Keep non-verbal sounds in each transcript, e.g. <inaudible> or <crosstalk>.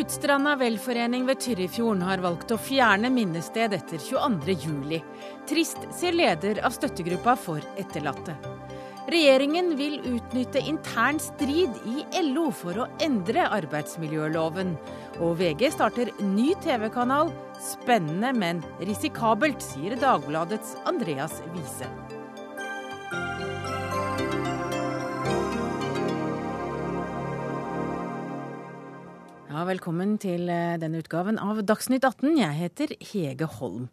Utstranda velforening ved Tyrifjorden har valgt å fjerne minnested etter 22.07. Trist, sier leder av støttegruppa for etterlatte. Regjeringen vil utnytte intern strid i LO for å endre arbeidsmiljøloven. Og VG starter ny TV-kanal. Spennende, men risikabelt, sier Dagbladets Andreas Wiese. Velkommen til eh, denne utgaven av Dagsnytt 18. Jeg heter Hege Holm.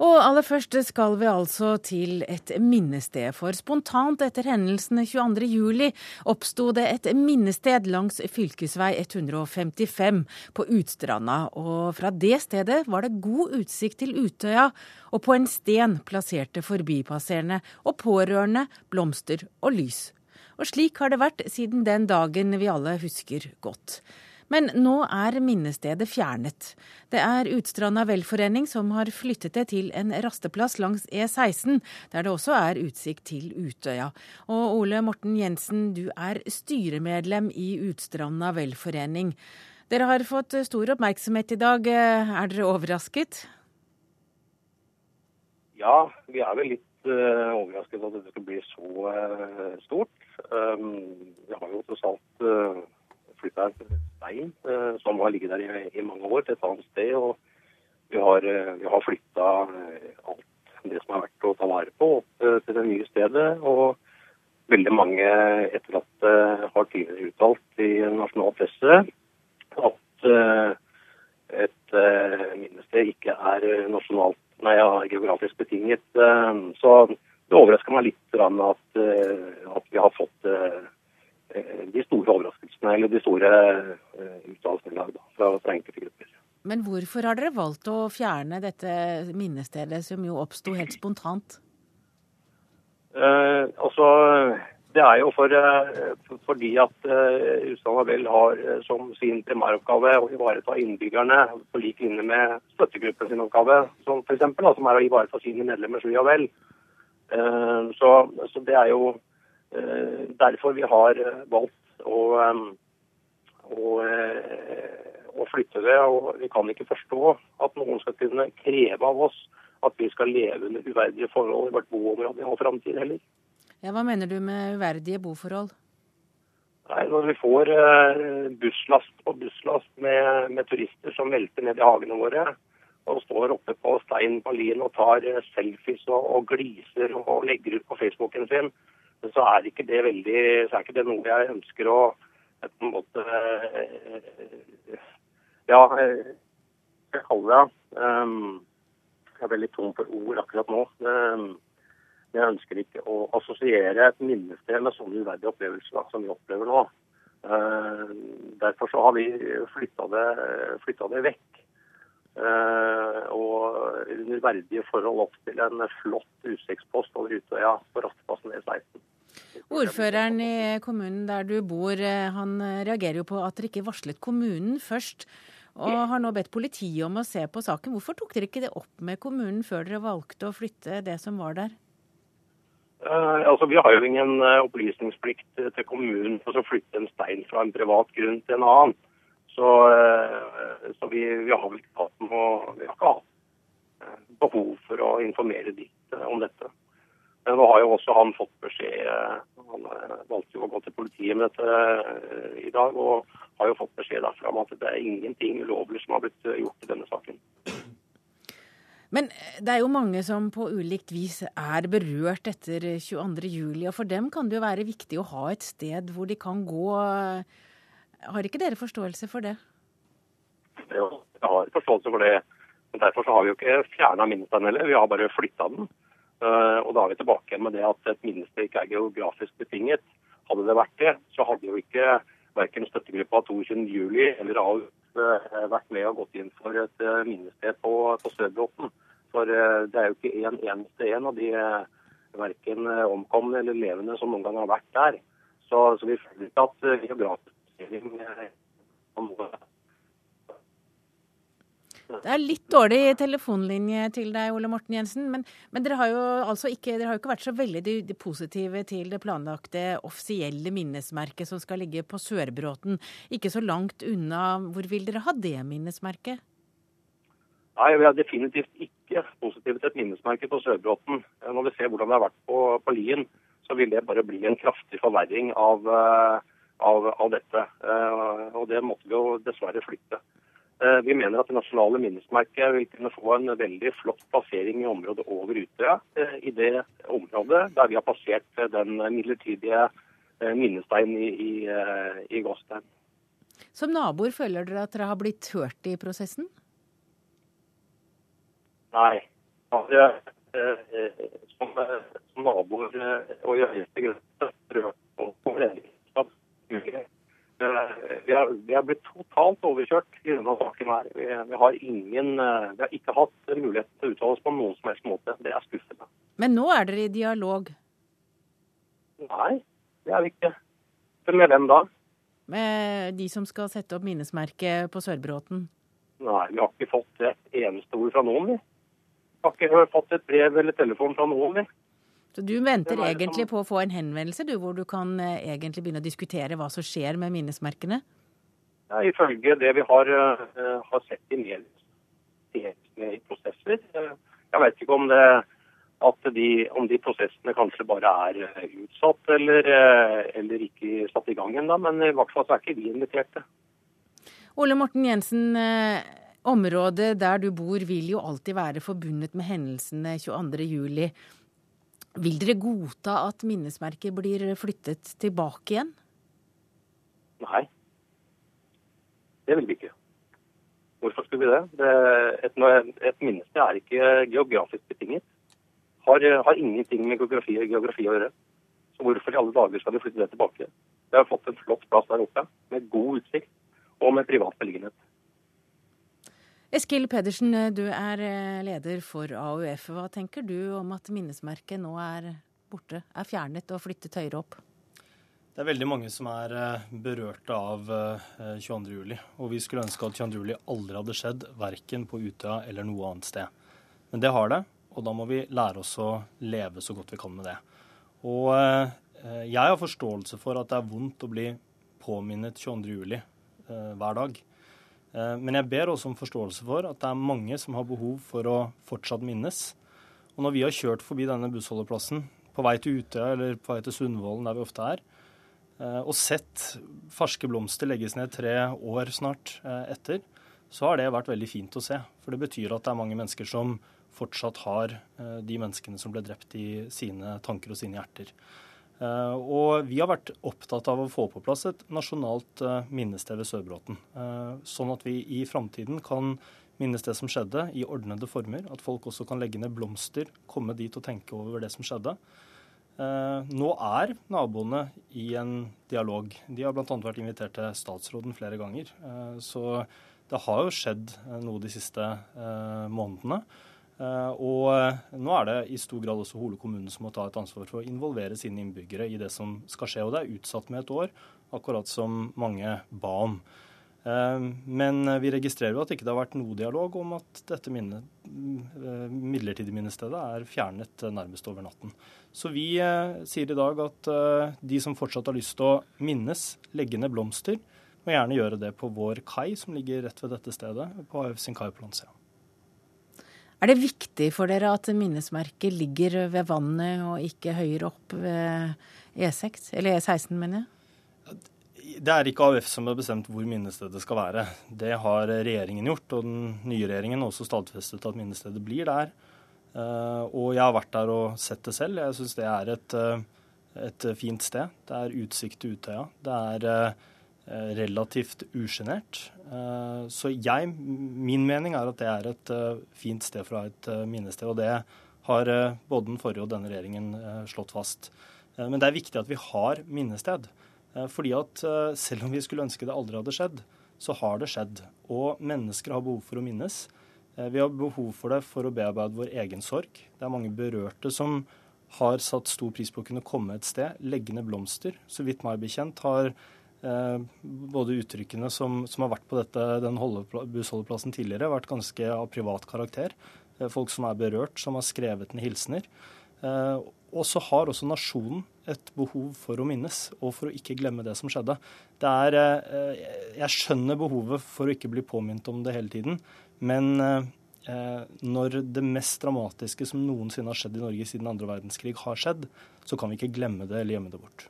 Og aller først skal vi altså til et minnested. For spontant etter hendelsene 22.07 oppsto det et minnested langs fylkesvei 155 på Utstranda. Og fra det stedet var det god utsikt til Utøya, og på en sten plasserte forbipasserende og pårørende blomster og lys. Og slik har det vært siden den dagen vi alle husker godt. Men nå er minnestedet fjernet. Det er Utstranda velforening som har flyttet det til en rasteplass langs E16, der det også er utsikt til Utøya. Og Ole Morten Jensen, du er styremedlem i Utstranda velforening. Dere har fått stor oppmerksomhet i dag. Er dere overrasket? Ja, vi er vel litt uh, overrasket at det skal bli så uh, stort. Um, vi har jo tross alt uh, flytta en stein eh, som har ligget der i, i, mange år, til et annet sted. og Vi har, eh, vi har flytta eh, alt det som er verdt å ta vare på, opp til det nye stedet. og Veldig mange etterlatte har tidligere uttalt i nasjonal presse at et minnested ikke er nasjonalt, nei, ja, geografisk betinget. Så det overrasker meg litt at, at vi har fått de store overraskelsene eller de store uttalelsene i dag fra, fra enkelte grupper. Men hvorfor har dere valgt å fjerne dette minnestedet, som jo oppsto helt spontant? Eh, altså, Det er jo for, uh, fordi at uh, Vel har som sin primæroppgave å ivareta innbyggerne på lik linje med støttegruppen sin oppgave, som f.eks. som er å ivareta sine medlemmer så ja vel. Så, så det er jo Eh, derfor vi har eh, valgt å, å, eh, å, flytte det. Og vi kan ikke forstå at noen skal kunne kreve av oss at vi skal leve under uverdige forhold i vårt boområde i all framtid heller. Ja, Hva mener du med uverdige boforhold? Nei, Når vi får busslast på busslast med, med turister som velter ned i hagene våre, og står oppe på stein på lien og tar selfies og, og gliser og legger ut på Facebooken sin, så er ikke det veldig, så er ikke det noe jeg ønsker å på en måte Ja, jeg kaller det um, Jeg er veldig tom for ord akkurat nå. Um, jeg ønsker ikke å assosiere et minnested med sånne uverdige opplevelser som vi opplever nå. Uh, derfor så har vi flytta det, det, vekk. Uh, og under verdige forhold opp til en flott utsiktspost over Utøya på Rasteplassen E16. Ordføreren i kommunen der du bor, eh, han eh, reagerer jo på at dere ikke varslet kommunen først, og har nå bedt politiet om å se på saken. Hvorfor tok dere ikke det opp med kommunen før dere valgte å flytte det som var der? Uh, altså, Vi har jo ingen opplysningsplikt til kommunen for å flytte en stein fra en privat grunn til en annen. Så, uh, så vi, vi, har ikke hatt noe, hatt behov for å informere ditt om dette. Men nå har jo også han fått beskjed Han eh, valgte jo å gå til politiet med dette eh, i dag, og har jo fått beskjed derfra om at det er ingenting ulovlig som har blitt eh, gjort i denne saken. Men det er jo mange som på ulikt vis er berørt etter 22.07, og for dem kan det jo være viktig å ha et sted hvor de kan gå. Har ikke dere forståelse for det? Jo, jeg har forståelse for det. Men derfor har vi jo ikke fjerna minnesteinen vi har bare flytta den. Eh, og da er vi tilbake med det at et minneste ikke er geografisk betinget. Hadde det vært det, så hadde jo ikke verken støttegruppa 22.07 eller AUF eh, vært med og gått inn for et eh, minnested på, på Sørbråten. For det er jo ikke en eneste en av de verken omkomne eller levende som noen gang har vært der. Så, så vi føler ikke at geografisk Det er litt dårlig telefonlinje til deg, Ole Morten Jensen. Men, men dere, har jo altså ikke, dere har ikke vært så veldig de, de positive til det planlagte offisielle minnesmerket som skal ligge på Sørbråten. Ikke så langt unna. Hvor vil dere ha det minnesmerket? Nei, Vi er definitivt ikke positive til et minnesmerke på Sørbråten. Når vi ser hvordan det har vært på, på Lien, så vil det bare bli en kraftig forverring av, eh, av, av dette. Eh, og det måtte vi jo dessverre flytte. Eh, vi mener at det nasjonale minnesmerket vil kunne få en veldig flott plassering i området over Utøya. Eh, I det området der vi har passert den midlertidige minnesteinen i, i, i Gåstein. Som naboer føler dere at dere har blitt hørt i prosessen? Nei. Som, som naboer og i høyeste grad rørt over vi har, vi har, blitt totalt overkjørt i denne saken. her. Vi, vi, har ingen, eh, vi har ikke hatt mulighet til å uttale oss på noen som helst måte. Det er skuffende. Men nå er dere i dialog? Nei, det er vi ikke. Med hvem da? Med de som skal sette opp minnesmerket på Sørbråten? Nei, vi har ikke fått et eneste ord fra noen, vi. Vi har ikke fått et brev eller telefon fra noen, vi. Så du venter egentlig på å få en henvendelse du, hvor du kan eh, egentlig begynne å diskutere hva som skjer med minnesmerkene? Ja, Ifølge det vi har, uh, har sett i mediene i prosesser. Uh, jeg vet ikke om, det, de, om de prosessene kanskje bare er utsatt eller, uh, eller ikke satt i gang ennå, men i hvert fall så er ikke vi inviterte. Ole Morten Jensen, området der du bor vil jo alltid være forbundet med hendelsene 22.07. Vil dere godta at minnesmerket blir flyttet tilbake igjen? Nei, det vil vi ikke. Hvorfor skulle vi det? det et, et minnested er ikke geografisk betinget. Har, har ingenting med geografi, geografi, å gjøre. Så hvorfor i alle dager skal vi flytte det tilbake? Vi har fått en flott plass der oppe, med god utsikt og med privat beliggenhet. Eskil Pedersen, du er eh, leder for AUF. Hva tenker du om at minnesmerket nå er borte, er fjernet og flyttet høyere opp? Det er veldig mange som er eh, berørte av 22.07. Eh, og vi skulle ønske at 22.07 aldri hadde skjedd, verken på Utøya eller noe annet sted. Men det har det, og da må vi lære oss å leve så godt vi kan med det. Og jeg har forståelse for at det er vondt å bli påminnet 22.07. hver dag. Eh, men jeg ber også om forståelse for at det er mange som har behov for å fortsatt minnes. Og når vi har kjørt forbi denne bussholdeplassen på vei til Utøya eller på vei til Sundvolden, der vi ofte er, eh, og sett ferske blomster legges ned tre år snart eh, etter, så har det vært veldig fint å se. For det betyr at det er mange mennesker som fortsatt har de menneskene som ble drept i sine tanker og sine hjerter. Eh, og vi har vært opptatt av å få på plass et nasjonalt eh, minnested ved Sørbråten. Eh, sånn at vi i framtiden kan minnes det som skjedde, i ordnede former. At folk også kan legge ned blomster, komme dit og tenke over det som skjedde. Nå er naboene i en dialog. De har bl.a. vært invitert til statsråden flere ganger. Så det har jo skjedd noe de siste månedene. Eh, og eh, nå er det i stor grad også Hole kommune som må ta et ansvar for å involvere sine innbyggere i det som skal skje. Og det er utsatt med et år, akkurat som mange ba om. Eh, men vi registrerer jo at det ikke har vært noe dialog om at dette minne, midlertidige minnestedet er fjernet nærmest over natten. Så vi sier i dag at de som fortsatt har lyst til å minnes, legge ned blomster, må gjerne gjøre det på vår kai, som ligger rett ved dette stedet, på AUF sin kai på Lonsea. Er det viktig for dere at minnesmerket ligger ved vannet og ikke høyere opp ved E6, eller E16, mener jeg? Det er ikke AUF som har bestemt hvor minnestedet skal være. Det har regjeringen gjort, og den nye regjeringen har også stadfestet at minnestedet blir der. Eh, og jeg har vært der og sett det selv. Jeg syns det er et, eh, et, fint sted. Det er utsikt til Utøya. Det er eh, relativt usjenert. Eh, så jeg, min mening er at det er et eh, fint sted for å ha et eh, minnested. Og det har både den forrige og denne regjeringen slått fast. Men det er viktig at vi har minnested. Fordi at selv om vi skulle ønske det aldri hadde skjedd, så har det skjedd. Og mennesker har behov for å minnes. Vi har behov for det for å bearbeide vår egen sorg. Det er mange berørte som har satt stor pris på å kunne komme et sted, legge ned blomster. Så vidt meg bekjent har både uttrykkene som, som, har vært på dette, den bussholdeplassen tidligere, har vært ganske av privat karakter. Folk som er berørt, som har skrevet ned hilsener. Og så har også nasjonen et behov for å minnes, og for å ikke glemme det som skjedde. Det er, jeg skjønner behovet for å ikke bli påminnet om det hele tiden, men Eh, når det mest dramatiske som noensinne har skjedd i Norge siden andre verdenskrig, har skjedd, så kan vi ikke glemme det eller gjemme det bort.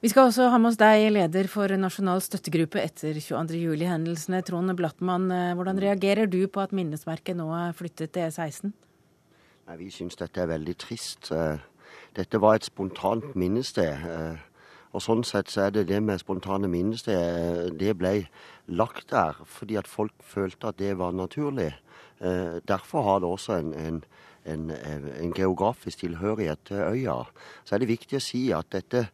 Vi skal også ha med oss deg, leder for Nasjonal støttegruppe etter 22.07-hendelsene. Trond Blattmann, eh, hvordan reagerer du på at minnesmerket nå er flyttet til E16? Nei, vi syns dette er veldig trist. Eh, dette var et spontant minnested. Og Sånn sett så er det det med spontane minnested. Det ble lagt der fordi at folk følte at det var naturlig. Eh, derfor har det også en, en, en, en, geografisk tilhørighet til øya. Så er det viktig å si at dette,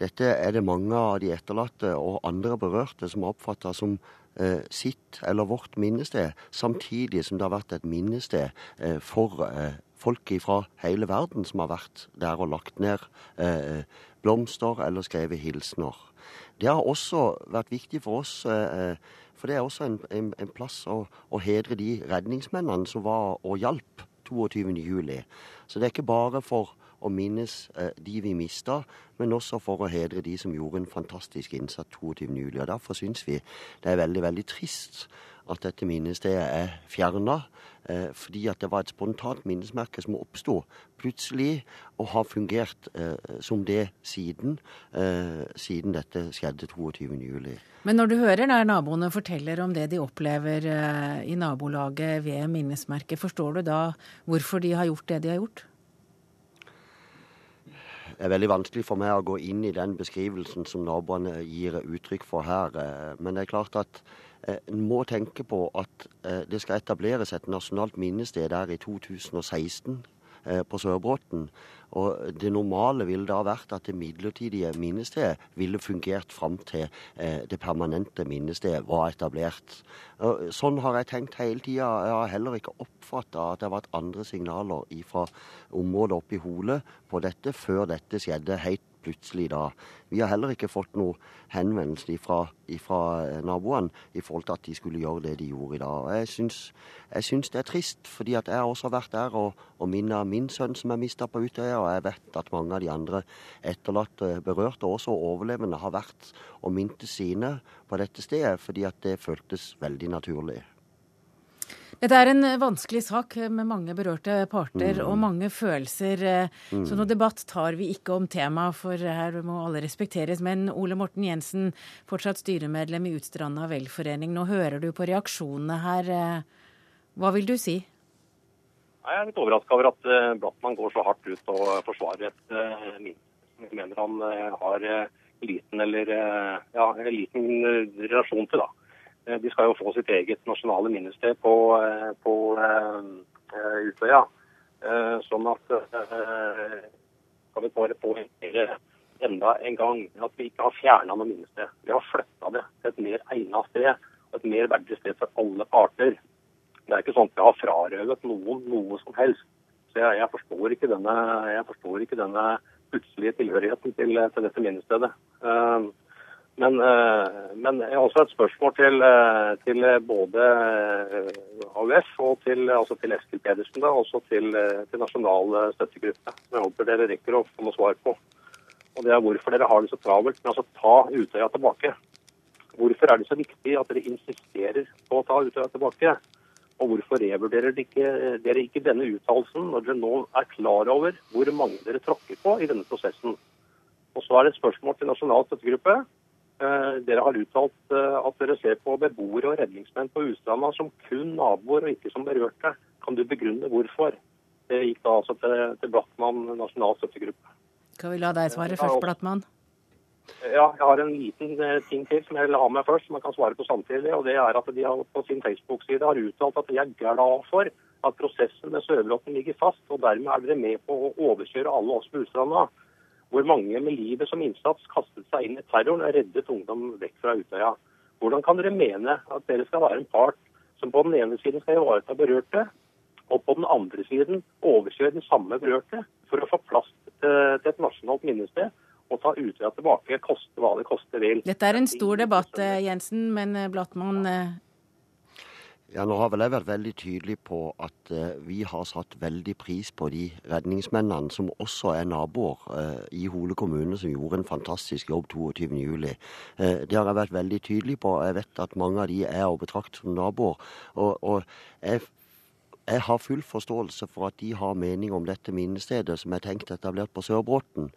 dette er det mange av de etterlatte og andre berørte som har oppfatta som eh, sitt eller vårt minnested, samtidig som det har vært et minnested eh, for eh, folk fra hele verden som har vært der og lagt ned eh, blomster eller skrevet hilsener. Det har også vært viktig for oss eh, for det er også en, en, en plass å, å, hedre de redningsmennene som var og hjalp 22.07. Så det er ikke bare for å minnes eh, de vi mista, men også for å hedre de som gjorde en fantastisk innsats 22.07. Derfor syns vi det er veldig, veldig trist at dette minnestedet er fjerna. Eh, fordi at det var et spontant minnesmerke som oppsto plutselig, og har fungert eh, som det siden, eh, siden dette skjedde 22.07. Men når du hører der naboene forteller om det de opplever eh, i nabolaget ved minnesmerket, forstår du da hvorfor de har gjort det de har gjort? Er veldig vanskelig for meg å gå inn i den beskrivelsen som naboene gir uttrykk for her. Eh, men det er klart at Eh, en må tenke på at eh, det skal etableres et nasjonalt minnested der i 2016 eh, på Sørbråten. Og det normale ville da vært at det midlertidige minnestedet ville fungert fram til det permanente minnestedet var etablert. Sånn har jeg tenkt hele tida. Jeg har heller ikke oppfatta at det har vært andre signaler fra området oppe i Hole på dette før dette skjedde helt plutselig da. Vi har heller ikke fått noen henvendelse fra, eh, naboene i forhold til at de skulle gjøre det de gjorde i dag. Jeg syns, jeg syns det er trist, fordi at jeg også har vært der og, og minnet min sønn som er mista på Utøya, og jeg vet at mange av de andre etterlatte, berørte og også overlevende har vært og minnet sine på dette stedet, fordi at det føltes veldig naturlig. Dette er en vanskelig sak med mange berørte parter mm. og mange følelser. Mm. Så noe debatt tar vi ikke om temaet, for her må alle respekteres. Men Ole Morten Jensen, fortsatt styremedlem i Utstranda velforening. Nå hører du på reaksjonene her. Hva vil du si? Jeg er litt overraska over at eh, Blattmann går så hardt ut og forsvarer et minst. Jeg mener han har liten eller ja, liten relasjon til. da. Eh, de skal jo få sitt eget nasjonale minnested på, eh, på uh, Utøya. Sånn at kan vi bare poengtere enda en gang at vi ikke har fjerna noe minnested. Vi har flytta det til et mer egnet sted og et mer verdig sted for alle parter. Det er ikke sånn at vi har frarøvet noen noe som helst. Så jeg, jeg, forstår, ikke denne, jeg forstår ikke denne plutselige tilhørigheten til, til dette minnestedet. Uh, men, eh, men, jeg har også et spørsmål til, eh, til både eh, AUF og til, altså til Eskil Pedersen, da, også til, til Nasjonal støttegruppe. Som jeg håper dere rekker å få noe svar på. Og Det er hvorfor dere har det så travelt med å ta Utøya tilbake. Hvorfor er det så viktig at dere insisterer på å ta Utøya tilbake? Og hvorfor revurderer dere ikke, dere ikke denne uttalelsen når dere nå er klar over hvor mange dere tråkker på i denne prosessen? Og så er det et spørsmål til Nasjonal støttegruppe. Eh, dere har uttalt eh, at dere ser på beboere og redningsmenn på Ustranda som kun naboer og ikke som berørte. Kan du begrunne hvorfor? Det gikk da altså til, til Blattmann nasjonal støttegruppe. Skal vi la deg svare først, Blattmann? Ja, jeg har en liten eh, ting til som jeg vil ha med først, som jeg kan svare på samtidig. og det er at De har på sin Facebook-side har uttalt at de er glad for at prosessen med Sørbråten ligger fast. og Dermed er dere med på å overkjøre alle oss på Ustranda hvor mange med livet som innsats kastet seg inn i terroren og reddet ungdom vekk fra Utøya. Hvordan kan dere mene at dere skal være en part som på den ene siden skal ivareta berørte, og på den andre siden overkjøre den samme berørte for å få plass til et nasjonalt minnested, Og ta Utøya tilbake, koste hva det koste vil. Dette er en stor debatt, Jensen, men Blattmann ja, Nå har vel jeg vært veldig tydelig på at eh, vi har satt veldig pris på de redningsmennene som også er naboer eh, i Hole kommune, som gjorde en fantastisk jobb 22.07. Eh, det har jeg vært veldig tydelig på. Jeg vet at mange av de er å betrakte som naboer. Og, og jeg jeg har full forståelse for at de har mening om dette minnestedet som er tenkt etablert på Sørbråten.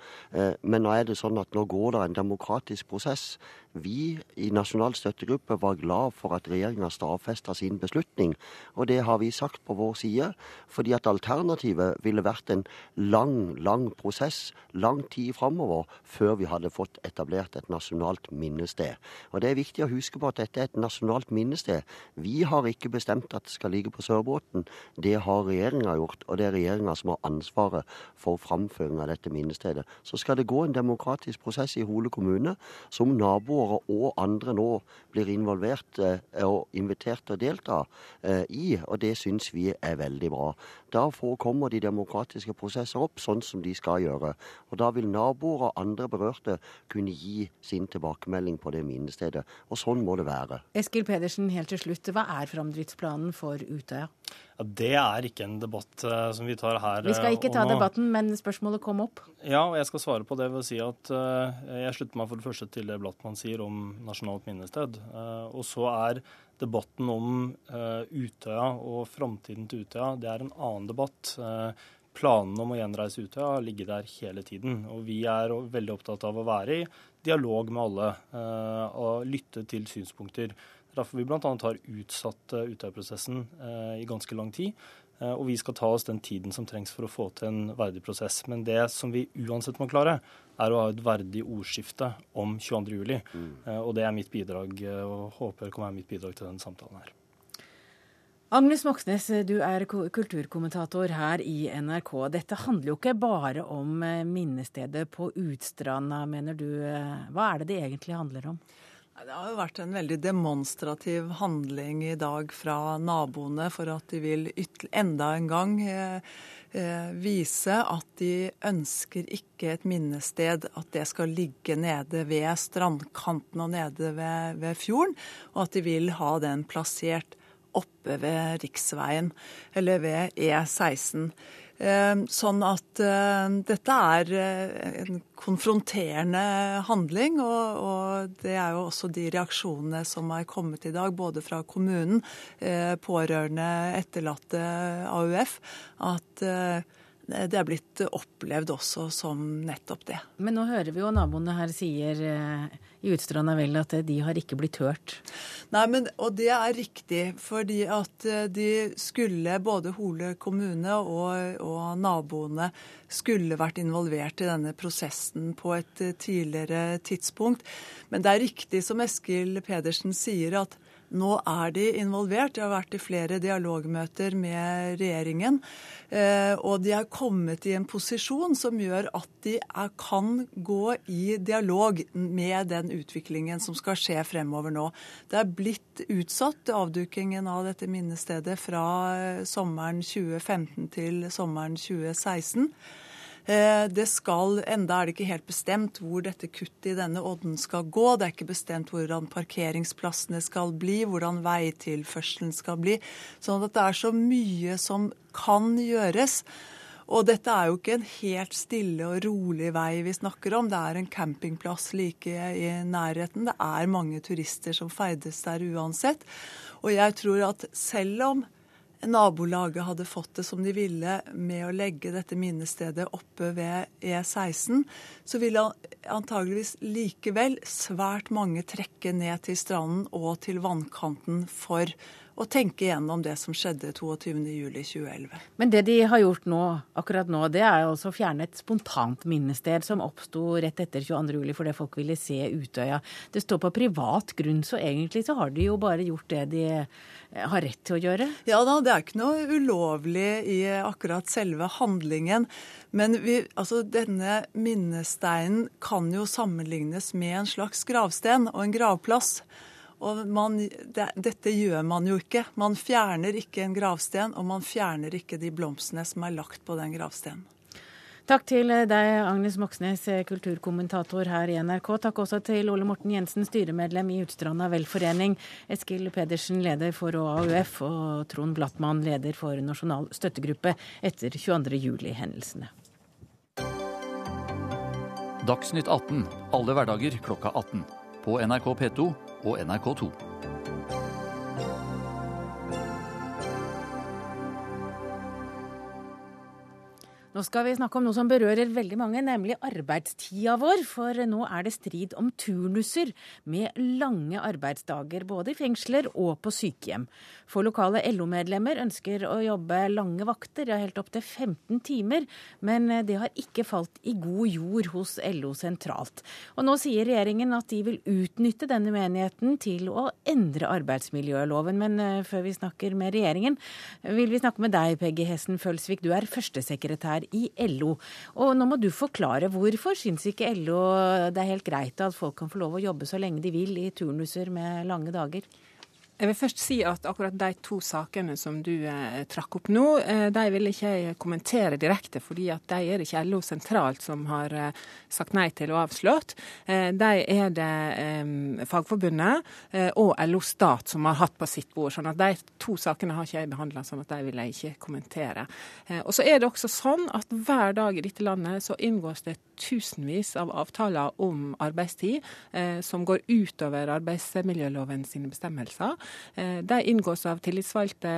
Men nå er det sånn at nå går det en demokratisk prosess. Vi i Nasjonal støttegruppe var glad for at regjeringa stadfesta sin beslutning, og det har vi sagt på vår side. Fordi at alternativet ville vært en lang, lang prosess, lang tid framover, før vi hadde fått etablert et nasjonalt minnested. Og det er viktig å huske på at dette er et nasjonalt minnested. Vi har ikke bestemt at det skal ligge på Sørbråten. Det har regjeringa gjort, og det er regjeringa som har ansvaret for framføring av dette minnestedet. Så skal det gå en demokratisk prosess i Hole kommune som naboer beboere og andre nå blir involvert eh, og invitert til å delta eh, i, og det syns vi er veldig bra. Da forekommer de demokratiske prosesser opp sånn som de skal gjøre. Og da vil naboer og andre berørte kunne gi sin tilbakemelding på det minnestedet. Og sånn må det være. Eskil Pedersen, helt til slutt. Hva er framdriftsplanen for Utøya? Ja, Det er ikke en debatt uh, som vi tar her. Vi skal ikke ta debatten, men spørsmålet kom opp. Ja, og jeg skal svare på det ved å si at uh, jeg slutter meg for det første til det Blattmann sier om nasjonalt minnested. Uh, og så er debatten om Utøya og framtiden til Utøya, det er en annen debatt. Planene om å gjenreise Utøya har ligget der hele tiden. Og vi er veldig opptatt av å være i dialog med alle og lytte til synspunkter. Derfor vi bl.a. har utsatt utøyeprosessen Utøya-prosessen uh, i ganske lang tid. Uh, og vi skal ta oss den tiden som trengs for å få til en verdig prosess. Men det som vi uansett må klare, er å ha et verdig ordskifte om 22.07. Mm. Og det er mitt bidrag, og håper det kan være mitt bidrag til denne samtalen her. Agnes Moxnes, du er kulturkommentator her i NRK. Dette handler jo ikke bare om minnestedet på Utstranda, mener du. Hva er det det egentlig handler om? Det har jo vært en veldig demonstrativ handling i dag fra naboene for at de vil enda en gang eh, eh, vise at de ønsker ikke et minnested, at det skal ligge nede ved strandkanten og nede ved, ved fjorden, og at de vil ha den plassert oppe ved riksveien, eller ved E16. Eh, sånn at uh, dette er uh, en konfronterende handling, og, det er jo også de reaksjonene som er kommet i dag, både fra kommunen, uh, pårørende, etterlatte, AUF, at det er blitt opplevd også som nettopp det. Men nå hører vi jo naboene her sier eh, i Utstranda vel at de har ikke blitt hørt. Nei, men, og det er riktig. Fordi at eh, de skulle, både Hole kommune og, og naboene, skulle vært involvert i denne prosessen på et eh, tidligere tidspunkt. Men det er riktig som Eskil Pedersen sier, at nå er de involvert. De har vært i flere dialogmøter med regjeringen. Eh, og de er kommet i en posisjon som gjør at de er, kan gå i dialog med den utviklingen som skal skje fremover nå. Det er blitt utsatt, avdukingen av dette minnestedet, fra eh, sommeren 2015 til sommeren 2016. Eh, det skal, Enda er det ikke helt bestemt hvor dette kuttet i denne odden skal gå. Det er ikke bestemt hvordan parkeringsplassene skal bli, hvordan veitilførselen skal bli. Sånn at det er så mye som kan gjøres. Og dette er jo ikke en helt stille og rolig vei vi snakker om. Det er en campingplass like i nærheten. Det er mange turister som ferdes der uansett. Og jeg tror at selv om nabolaget hadde fått det som de ville med å legge dette minnestedet oppe ved E16, så ville antageligvis likevel svært mange trekke ned til stranden og til vannkanten for og tenke igjennom det som skjedde 22.07.2011. Men det de har gjort nå, akkurat nå, det er altså å fjerne et spontant minnested som oppsto rett etter 22.07. fordi folk ville se Utøya. Det står på privat grunn, så egentlig så har de jo bare gjort det de eh, har rett til å gjøre? Ja da, det er ikke noe ulovlig i akkurat selve handlingen. Men vi, altså, denne minnesteinen kan jo sammenlignes med en slags gravsten og en gravplass. Og man, det, dette gjør man jo ikke. Man fjerner ikke en gravsten, og man fjerner ikke de blomstene som er lagt på den gravstenen. Takk til deg, Agnes Moxnes, kulturkommentator her i NRK. Takk også til Ole Morten Jensen, styremedlem i Utstranda velforening, Eskil Pedersen, leder for AUF, og Trond Blattmann, leder for Nasjonal støttegruppe etter 22.07-hendelsene. Dagsnytt 18 alle hverdager klokka 18. På NRK P2 og NRK2. Nå skal vi snakke om noe som berører veldig mange, nemlig arbeidstida vår. For nå er det strid om turnuser med lange arbeidsdager, både i fengsler og på sykehjem. For lokale LO-medlemmer ønsker å jobbe lange vakter, ja helt opptil 15 timer. Men det har ikke falt i god jord hos LO sentralt. Og nå sier regjeringen at de vil utnytte denne menigheten til å endre arbeidsmiljøloven. Men eh, før vi snakker med regjeringen, vil vi snakke med deg, Peggy Hessen Følsvik. Du er førstesekretær i LO. Og nå må du forklare hvorfor syns ikke LO det er helt greit at folk kan få lov å jobbe så lenge de vil i turnuser med lange dager? Jeg vil først si at akkurat de to sakene som du eh, trakk opp nå, eh, de vil ikke jeg kommentere direkte, fordi at de er det ikke LO sentralt som har eh, sagt nei til og avslått. Eh, de er det eh, Fagforbundet eh, og LO Stat som har hatt på sitt bord. sånn at de to sakene har ikke jeg behandla, sånn at de vil jeg ikke kommentere. og så er det også sånn at hver dag i dette landet så inngås det tusenvis av avtaler om arbeidstid som går utover arbeidsmiljøloven sine bestemmelser. Eh, de inngås av tillitsvalgte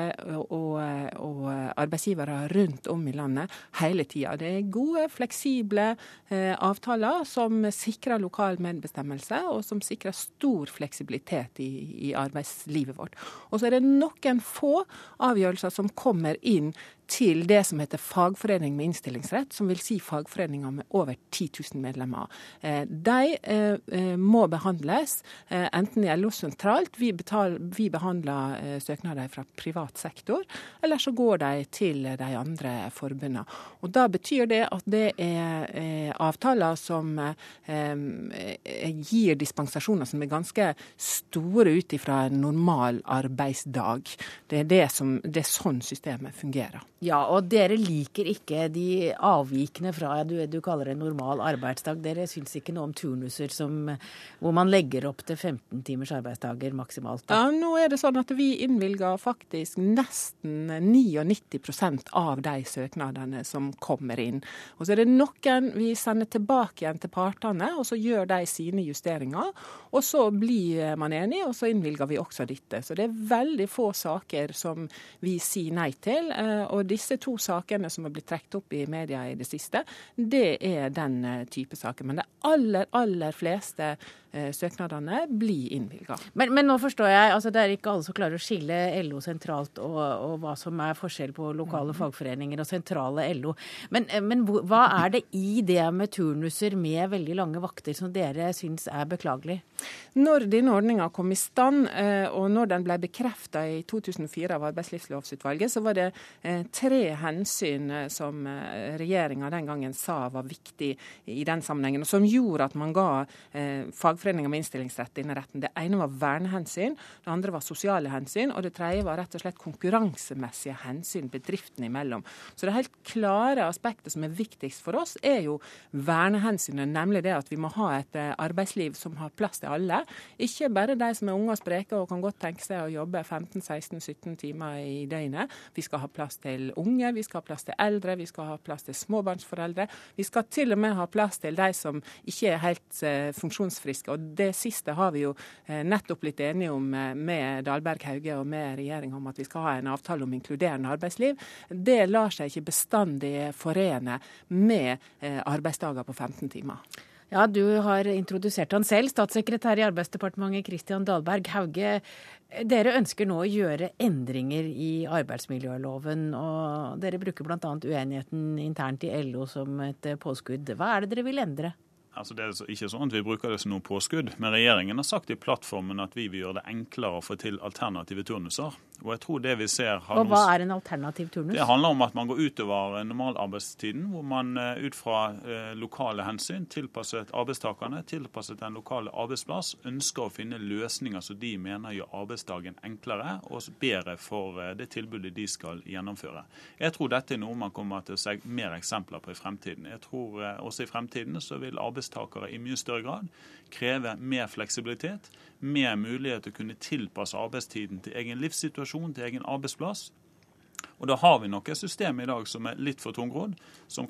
og, og, arbeidsgivere rundt om i landet hele tida. Det er gode, fleksible eh, avtaler som sikrer lokal medbestemmelse, og som sikrer stor fleksibilitet i, i arbeidslivet vårt. Og så er det noen få avgjørelser som kommer inn til det som heter fagforening med innstillingsrett, som vil si fagforeninger med over 10 000 medlemmer. Eh, de eh, eh, må behandles enten i LO sentralt, vi, betaler, vi behandler søknader fra privat sektor, eller så går de til de andre forbundene. Og Da betyr det at det er avtaler som gir dispensasjoner som er ganske store ut ifra en normal arbeidsdag. Det er, det, som, det er sånn systemet fungerer. Ja, og dere liker ikke de avvikene fra du, du kaller det normal arbeidsdag. Dere syns ikke noe om turnuser som, hvor man legger opp til 15 timers arbeidsdager maksimalt? Ja, nå er det sånn at vi innvilger faktisk nesten 99% av de søknadene som kommer inn. Og så er det noen vi sender tilbake igjen til partene, og så gjør de sine justeringer. Og så blir man enig, og så innvilger vi også dette. Så det er veldig få saker som vi sier nei til. Eh, og disse to sakene som har blitt trukket opp i media i det siste, det er den eh, type saker. Men det aller, aller fleste eh, søknadene blir innvilga. Men, men, nå forstår jeg, altså det er ikke alle som klarer å skille LO sentralt og, og hva som er forskjell på lokale mm. fagforeninger og sentrale LO. Men, eh, men, hva er det i det med turnuser med veldig lange vakter som dere syns er beklagelig? Når denne ordninga kom i stand, og når den ble bekrefta i 2004 av Arbeidslivslovsutvalget, så var det tre hensyn eh, som eh, regjeringa den gangen sa var viktig i den sammenhengen, og som gjorde at man ga eh, fagforeninger med innstillingsrett denne retten. Det ene var vernehensyn, det andre var sosiale hensyn, og det tredje var rett og slett konkurransemessige hensyn bedriftene imellom. Så det helt klare aspektet som er viktigst for oss, er jo vernehensynet, nemlig det at vi må ha et arbeidsliv som har plass til alle. Ikke bare de som er unge og spreke og kan godt tenke seg å jobbe 15-16-17 timer i døgnet. Vi skal ha plass til unge, vi skal ha plass til eldre, vi skal ha plass til småbarnsforeldre. Vi skal til og med ha plass til de som ikke er helt uh, funksjonsfriske. Og det siste har vi jo uh, nettopp blitt enige om uh, med Dahlberg Hauge og med regjeringa om at vi skal ha en avtale om inkluderende arbeidsliv. Det lar seg ikke bestandig forene med arbeidsdager på 15 timer. Ja, Du har introdusert han selv, statssekretær i Arbeidsdepartementet Kristian Dahlberg Hauge. Dere ønsker nå å gjøre endringer i arbeidsmiljøloven, og dere bruker bl.a. uenigheten internt i LO som et påskudd. Hva er det dere vil endre? Altså det er ikke sånn at Vi bruker det som noe påskudd, men regjeringen har sagt i plattformen at vi vil gjøre det enklere å få til alternative turnuser. Og jeg tror det vi ser... Og hva er en alternativ turnus? Det handler om at man går utover normalarbeidstiden, hvor man eh, ut fra eh, lokale hensyn, tilpasset arbeidstakerne, tilpasset den lokale arbeidsplass, ønsker å finne løsninger som de mener gjør arbeidsdagen enklere og bedre for eh, det tilbudet de skal gjennomføre. Jeg tror dette er noe man kommer til å se mer eksempler på i fremtiden. Jeg tror også i fremtiden så vil arbeidstakere i mye større grad krever mer fleksibilitet, mer mulighet til å kunne tilpasse arbeidstiden til egen livssituasjon, til egen arbeidsplass. Og da har vi nok et system i dag som er litt for tungrodd.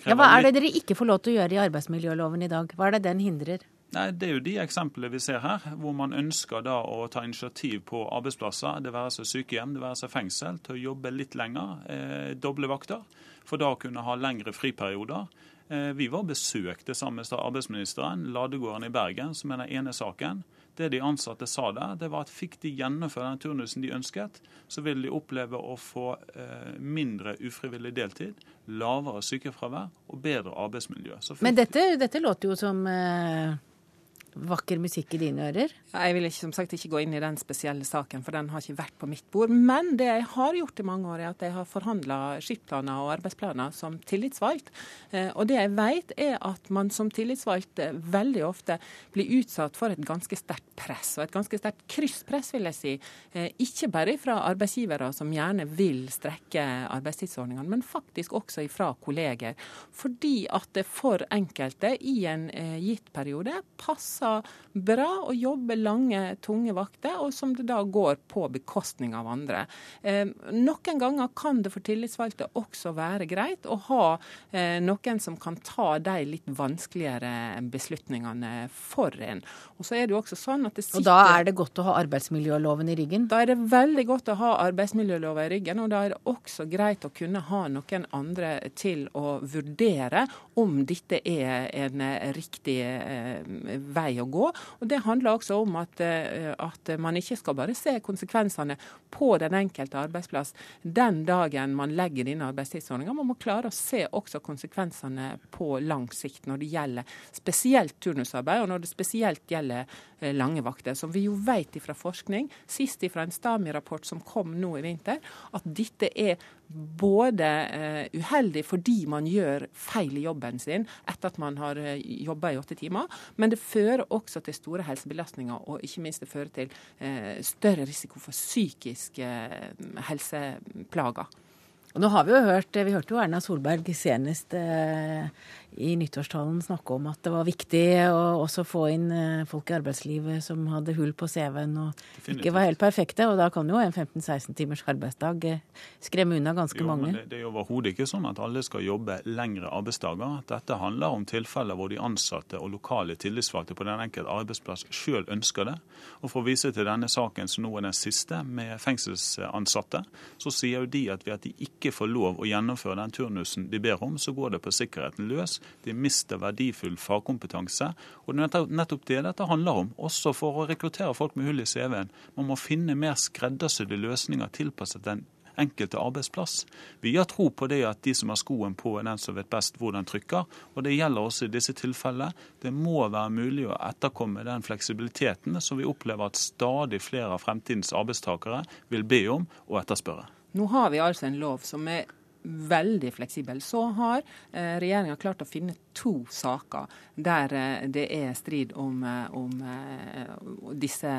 Ja, hva er det dere ikke får lov til å gjøre i arbeidsmiljøloven i dag? Hva er det den hindrer? Nei, Det er jo de eksemplene vi ser her, hvor man ønsker da å ta initiativ på arbeidsplasser, det være seg sykehjem, det være seg fengsel, til å jobbe litt lenger, eh, doble vakter, for da å kunne ha lengre friperioder. Eh, vi var besøkte sammen med arbeidsministeren, Ladegården i Bergen, som er den ene saken. Det de ansatte sa der, det var at fikk de gjennomføre den turnusen de ønsket, så ville de oppleve å få eh, mindre ufrivillig deltid, lavere sykefravær og bedre arbeidsmiljø. Men dette, dette låter jo som eh vakker musikk i dine ører? Jeg vil ikke, som sagt ikke gå inn i den spesielle saken, for den har ikke vært på mitt bord. Men det jeg har gjort i mange år, er at jeg har forhandla skiftplaner og arbeidsplaner som tillitsvalgt. Eh, og det jeg vet, er at man som tillitsvalgt eh, veldig ofte blir utsatt for et ganske sterkt press, og et ganske sterkt krysspress, vil jeg si. Eh, ikke bare fra arbeidsgivere som gjerne vil strekke arbeidstidsordningene, men faktisk også fra kolleger. Fordi at det for enkelte i en gitt periode passer passer bra å jobbe lange, tunge vakter, og som det da går på bekostning av andre. Eh, noen ganger kan det for tillitsvalgte også være greit å ha eh, noen som kan ta de litt vanskeligere beslutningene for en. Og så er det jo også sånn at det sitter... Og da er det godt å ha arbeidsmiljøloven i ryggen? Da er det veldig godt å ha arbeidsmiljøloven i ryggen, og da er det også greit å kunne ha noen andre til å vurdere om dette er en riktig eh, vei å gå. Og Det handler også om at, eh, at, man ikke skal bare se konsekvensene på den enkelte arbeidsplass den dagen man legger inn arbeidstidsordninga. Man må klare å se også konsekvensene på lang sikt når det gjelder spesielt turnusarbeid, og når det spesielt gjelder eh, lange vakter. Som vi jo vet fra forskning, sist fra en STAMI-rapport som kom nå i vinter, at dette er både uh, uheldig fordi man gjør feil i jobben sin etter at man har uh, jobba i åtte timer, men det fører også til store helsebelastninger, og ikke minst det fører til eh, større risiko for psykiske eh, helseplager. Og nå har Vi jo hørt, vi hørte jo Erna Solberg senest eh, i nyttårstalen snakke om at det var viktig å også få inn eh, folk i arbeidslivet som hadde hull på CV-en og Definitivt. ikke var helt perfekte. Og da kan jo en 15-16 timers arbeidsdag eh, skremme unna ganske jo, mange. Det, det er overhodet ikke sånn at alle skal jobbe lengre arbeidsdager. Dette handler om tilfeller hvor de ansatte og lokale tillitsvalgte på den enkelte arbeidsplass sjøl ønsker det. Og For å vise til denne saken som nå er den siste, med fengselsansatte, så sier jo de at ved at de ikke får lov å gjennomføre den turnusen de ber om, så går det på sikkerheten løs. De mister verdifull fagkompetanse. Og det er nettopp det dette handler om, også for å rekruttere folk med hull i CV-en. Man må finne mer skreddersydde løsninger tilpasset den enkelte arbeidsplass. Vi har tro på det at de som har skoen på, er den som vet best hvor den trykker. Og det gjelder også i disse tilfellene. Det må være mulig å etterkomme den fleksibiliteten som vi opplever at stadig flere av fremtidens arbeidstakere vil be om og etterspørre. Nå har vi altså en lov som er veldig fleksibel. Så har eh, regjeringa klart å finne to saker der eh, det er strid om, eh, om eh, disse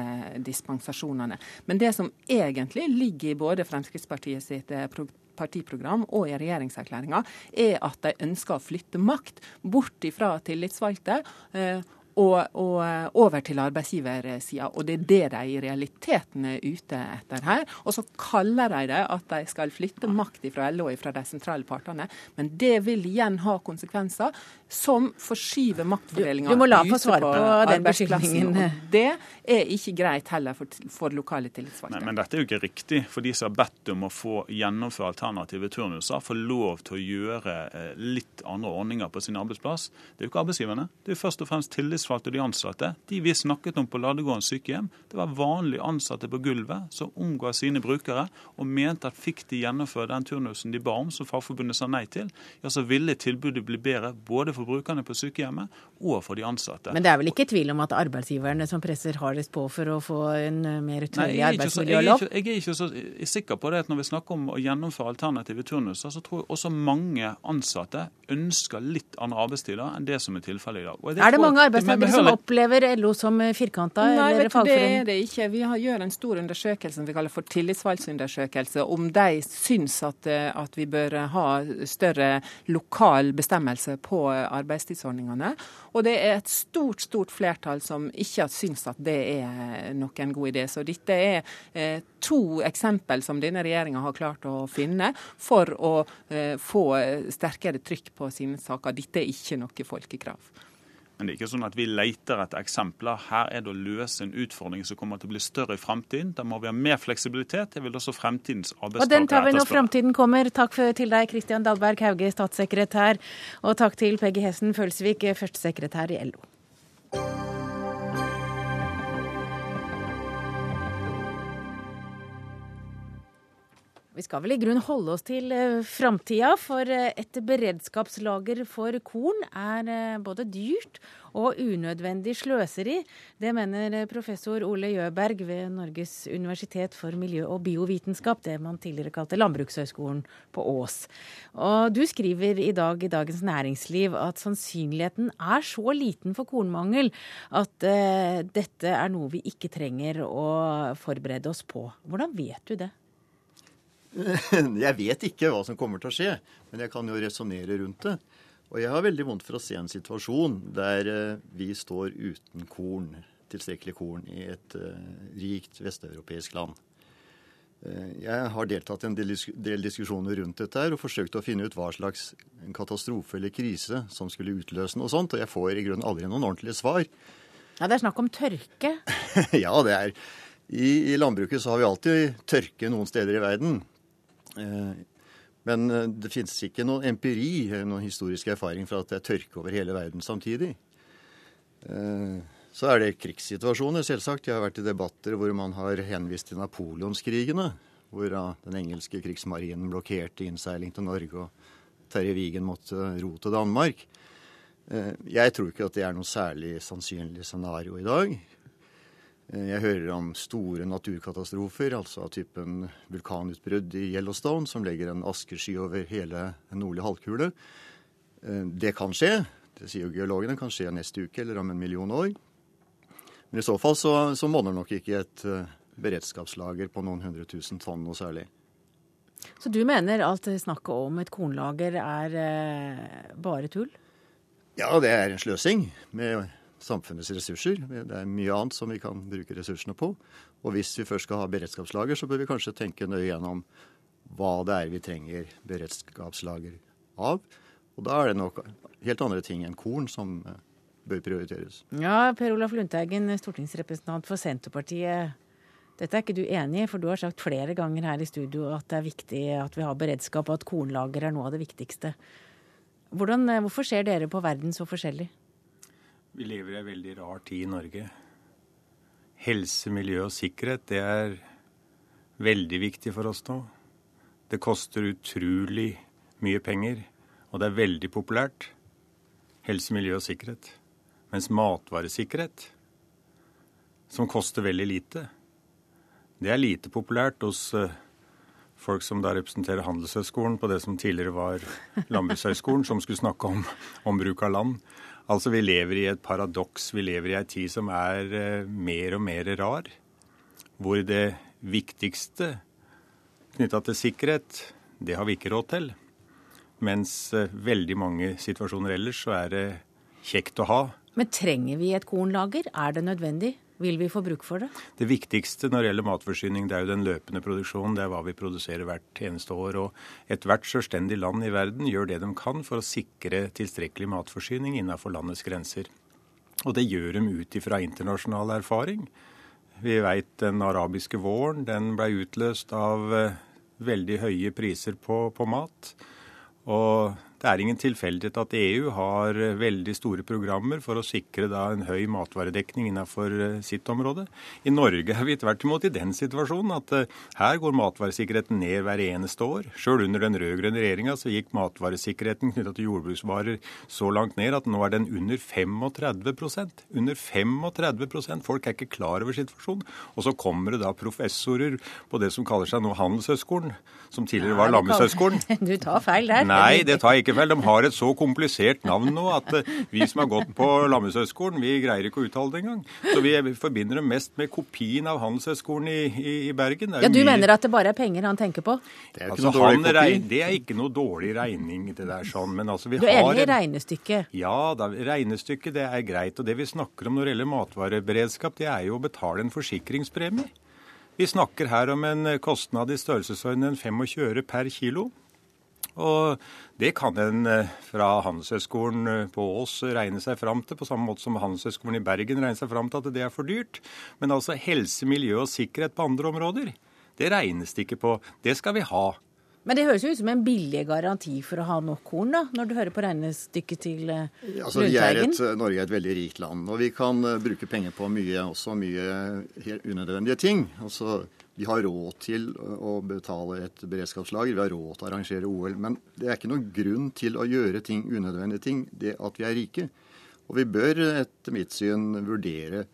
dispensasjonene. Men det som egentlig ligger i både Fremskrittspartiet sitt partiprogram og i regjeringserklæringa, er at de ønsker å flytte makt bort fra tillitsvalgte og, og, eh, over til arbeidsgiversida. Og det er det de i realiteten er ute etter her. Og så kaller de det at de skal flytte makt fra LO og fra de sentrale partene. Men det vil igjen ha konsekvenser som forskyver maktfordelinga ut på, på arbeidsplassen. Det er ikke greit heller for, for lokale tillitsvalgte. Men, men, dette er jo ikke riktig. For de som har bedt om å få gjennomføre alternative turnuser, får lov til å gjøre eh, litt andre ordninger på sin arbeidsplass. Det er jo ikke arbeidsgiverne. Det er jo først og fremst tillitsvalgte tillitsvalgte og de ansatte, de vi snakket om på Ladegården sykehjem, det var vanlige ansatte på gulvet som omga sine brukere og mente at fikk de gjennomføre den turnusen de ba om, som Fagforbundet sa nei til, ja, så ville tilbudet bli bedre både for brukerne på sykehjemmet og for de ansatte. Men det er vel ikke tvil om at arbeidsgiverne som presser hardest på for å få en mer tydelig arbeidsmiljølov? Jeg, jeg er ikke så sikker på det at når vi snakker om å gjennomføre alternative turnuser, så tror jeg også mange ansatte ønsker litt andre arbeidstider enn det som er tilfellet i dag. Det er det mange arbeidstakere som opplever LO som firkanta Nei, eller fagforening? Det er det ikke. Vi har, gjør en stor undersøkelse som vi kaller for tillitsvalgsundersøkelse, om de syns at, at, vi bør ha større lokal bestemmelse på arbeidstidsordningene. Og det er et stort, stort flertall som ikke syns at det er noen god idé. Så dette er eh, to eksempel som denne regjeringa har klart å finne for å eh, få sterkere trykk på sine saker. Dette er ikke noe folkekrav. Men det er ikke sånn at vi leter etter eksempler. Her er det å løse en utfordring som kommer til å bli større i fremtiden. Da må vi ha mer fleksibilitet. Det vil også fremtidens arbeidstakere Og den tar vi når fremtiden kommer. Takk til deg, Kristian Dahlberg Hauge, statssekretær. Og takk til Peggy Hessen Følsvik, førstesekretær i LO. Vi skal vel i grunn holde oss til uh, framtida, for uh, et beredskapslager for korn er uh, både dyrt og unødvendig sløseri. Det mener professor Ole Jøberg ved Norges universitet for miljø- og biovitenskap, det man tidligere kalte Landbrukshøgskolen på Ås. Og du skriver i dag i Dagens Næringsliv at sannsynligheten er så liten for kornmangel at dette er noe vi ikke trenger å forberede oss på. Hvordan vet du det? <laughs> Jeg vet ikke hva som kommer til å skje, men jeg kan jo resonnere rundt det. Og jeg har veldig vondt for å se en situasjon der eh, vi står uten korn, tilstrekkelig korn, i et uh, rikt vesteuropeisk land. Uh, jeg har deltatt i en del, del diskusjoner rundt dette her og forsøkt å finne ut hva slags katastrofe eller krise som skulle utløse noe sånt, og jeg får i grunnen aldri noen ordentlige svar. Ja, Det er snakk om tørke? <laughs> ja, det er. I, I landbruket så har vi alltid tørke noen steder i verden. Eh, men eh, det finnes ikke noen empiri, eh, noen historisk erfaring for at det er tørke over hele verden samtidig. Så er det krigssituasjoner, selvsagt. Jeg har vært i debatter hvor man har henvist til napoleonskrigene. Hvor den engelske krigsmarinen blokkerte innseiling til Norge, og Terje Wigen måtte ro til Danmark. Jeg tror ikke at det er noe særlig sannsynlig scenario i dag. Eh, jeg hører om store naturkatastrofer, altså av typen vulkanutbrudd i Yellowstone, som legger en askesky over hele den nordlige halvkule. Eh, det kan skje. Det sier jo geologene. kan skje neste uke eller om en million år. Men i så fall så, så monner nok ikke et uh, beredskapslager på noen hundre tusen tonn noe særlig. Så du mener at snakket om et kornlager er bare tull? Ja, det er en sløsing med samfunnets ressurser. Det er mye annet som vi kan bruke ressursene på. Og hvis vi først skal ha beredskapslager, så bør vi kanskje tenke nøye gjennom hva det er vi trenger beredskapslager av. Og da er det nok helt andre ting enn korn som eh, bør prioriteres. Ja, Per Olaf Lundteigen, stortingsrepresentant for Senterpartiet. Dette er ikke du enig i, for du har sagt flere ganger her i studio at det er viktig at vi har beredskap, og at kornlager er noe av det viktigste. Hvordan, eh, hvorfor ser dere på verden så forskjellig? Vi lever i en veldig rar tid i Norge. Helse, miljø og sikkerhet, det er veldig viktig for oss nå. Det koster utrolig mye penger, og det er veldig populært. Helse, miljø og sikkerhet. Mens matvaresikkerhet, som koster veldig lite, det er lite populært hos eh, folk som da representerer Handelshøyskolen på det som tidligere var Landbrukshøyskolen, som skulle snakke om, om bruk av land. Altså, vi lever i et paradoks. Vi lever i ei tid som er eh, mer og mer rar. Hvor det viktigste knytta til sikkerhet, det har vi ikke råd til. Mens eh, veldig mange situasjoner ellers så er det kjekt å ha. Men trenger vi et kornlager? Er det nødvendig? Vil vi få bruk for det? Det viktigste når det gjelder matforsyning, det er jo den løpende produksjonen. Det er hva vi produserer hvert eneste år. Og ethvert selvstendig land i verden gjør det de kan for å sikre tilstrekkelig matforsyning innenfor landets grenser. Og det gjør de ut ifra internasjonal erfaring. Vi veit den arabiske våren, den ble utløst av eh, veldig høye priser på, på mat. Og Det er ingen tilfeldighet at EU har eh, veldig store programmer for å sikre da en høy matvaredekning innenfor eh, sitt område. I Norge er vi tvert imot i den situasjonen at eh, her går matvaresikkerheten ned hver eneste år. Sjøl under den rød-grønne regjeringa så gikk matvaresikkerheten knytta til jordbruksvarer så langt ned at nå er den under 35% Under 35% Folk er ikke klar over situasjonen. Og så kommer det da professorer på det som kaller seg nå Handelshøyskolen, som tidligere var Lammeshøyskolen. <laughs> Du tar feil der. Nei, det tar jeg ikke feil. De har et så komplisert navn nå at eh, vi som har gått på Lammeshøgskolen, vi greier ikke å uttale det engang. Så vi forbinder dem mest med kopien av Handelshøgskolen i, i, i Bergen. Ja, Du mye... mener at det bare er penger han tenker på? Det er, altså, han, det er ikke noe dårlig regning, det der sånn. Men altså, vi du er enig i regnestykket? Ja, da, regnestykket det er greit. Og det vi snakker om når det gjelder matvareberedskap, det er jo å betale en forsikringspremie. Vi snakker her om en kostnad i størrelsesorden 25 øre per kilo. Og det kan en eh, fra Handelshøyskolen eh, på Ås regne seg fram til, på samme måte som Handelshøyskolen i Bergen regner seg fram til at det er for dyrt. Men altså helse, miljø og sikkerhet på andre områder, det regnes det ikke på. Det skal vi ha. Men det høres jo ut som en billig garanti for å ha nok korn, da, når du hører på regnestykket til uh, altså, Lundteigen? Er Norge er et veldig rikt land, og vi kan bruke penger på mye, også mye helt unødvendige ting. Altså, vi har råd til å betale et beredskapslager, vi har råd til å arrangere OL. Men det er ikke noen grunn til å gjøre ting unødvendige ting, det at vi er rike. Og vi bør etter mitt syn vurdere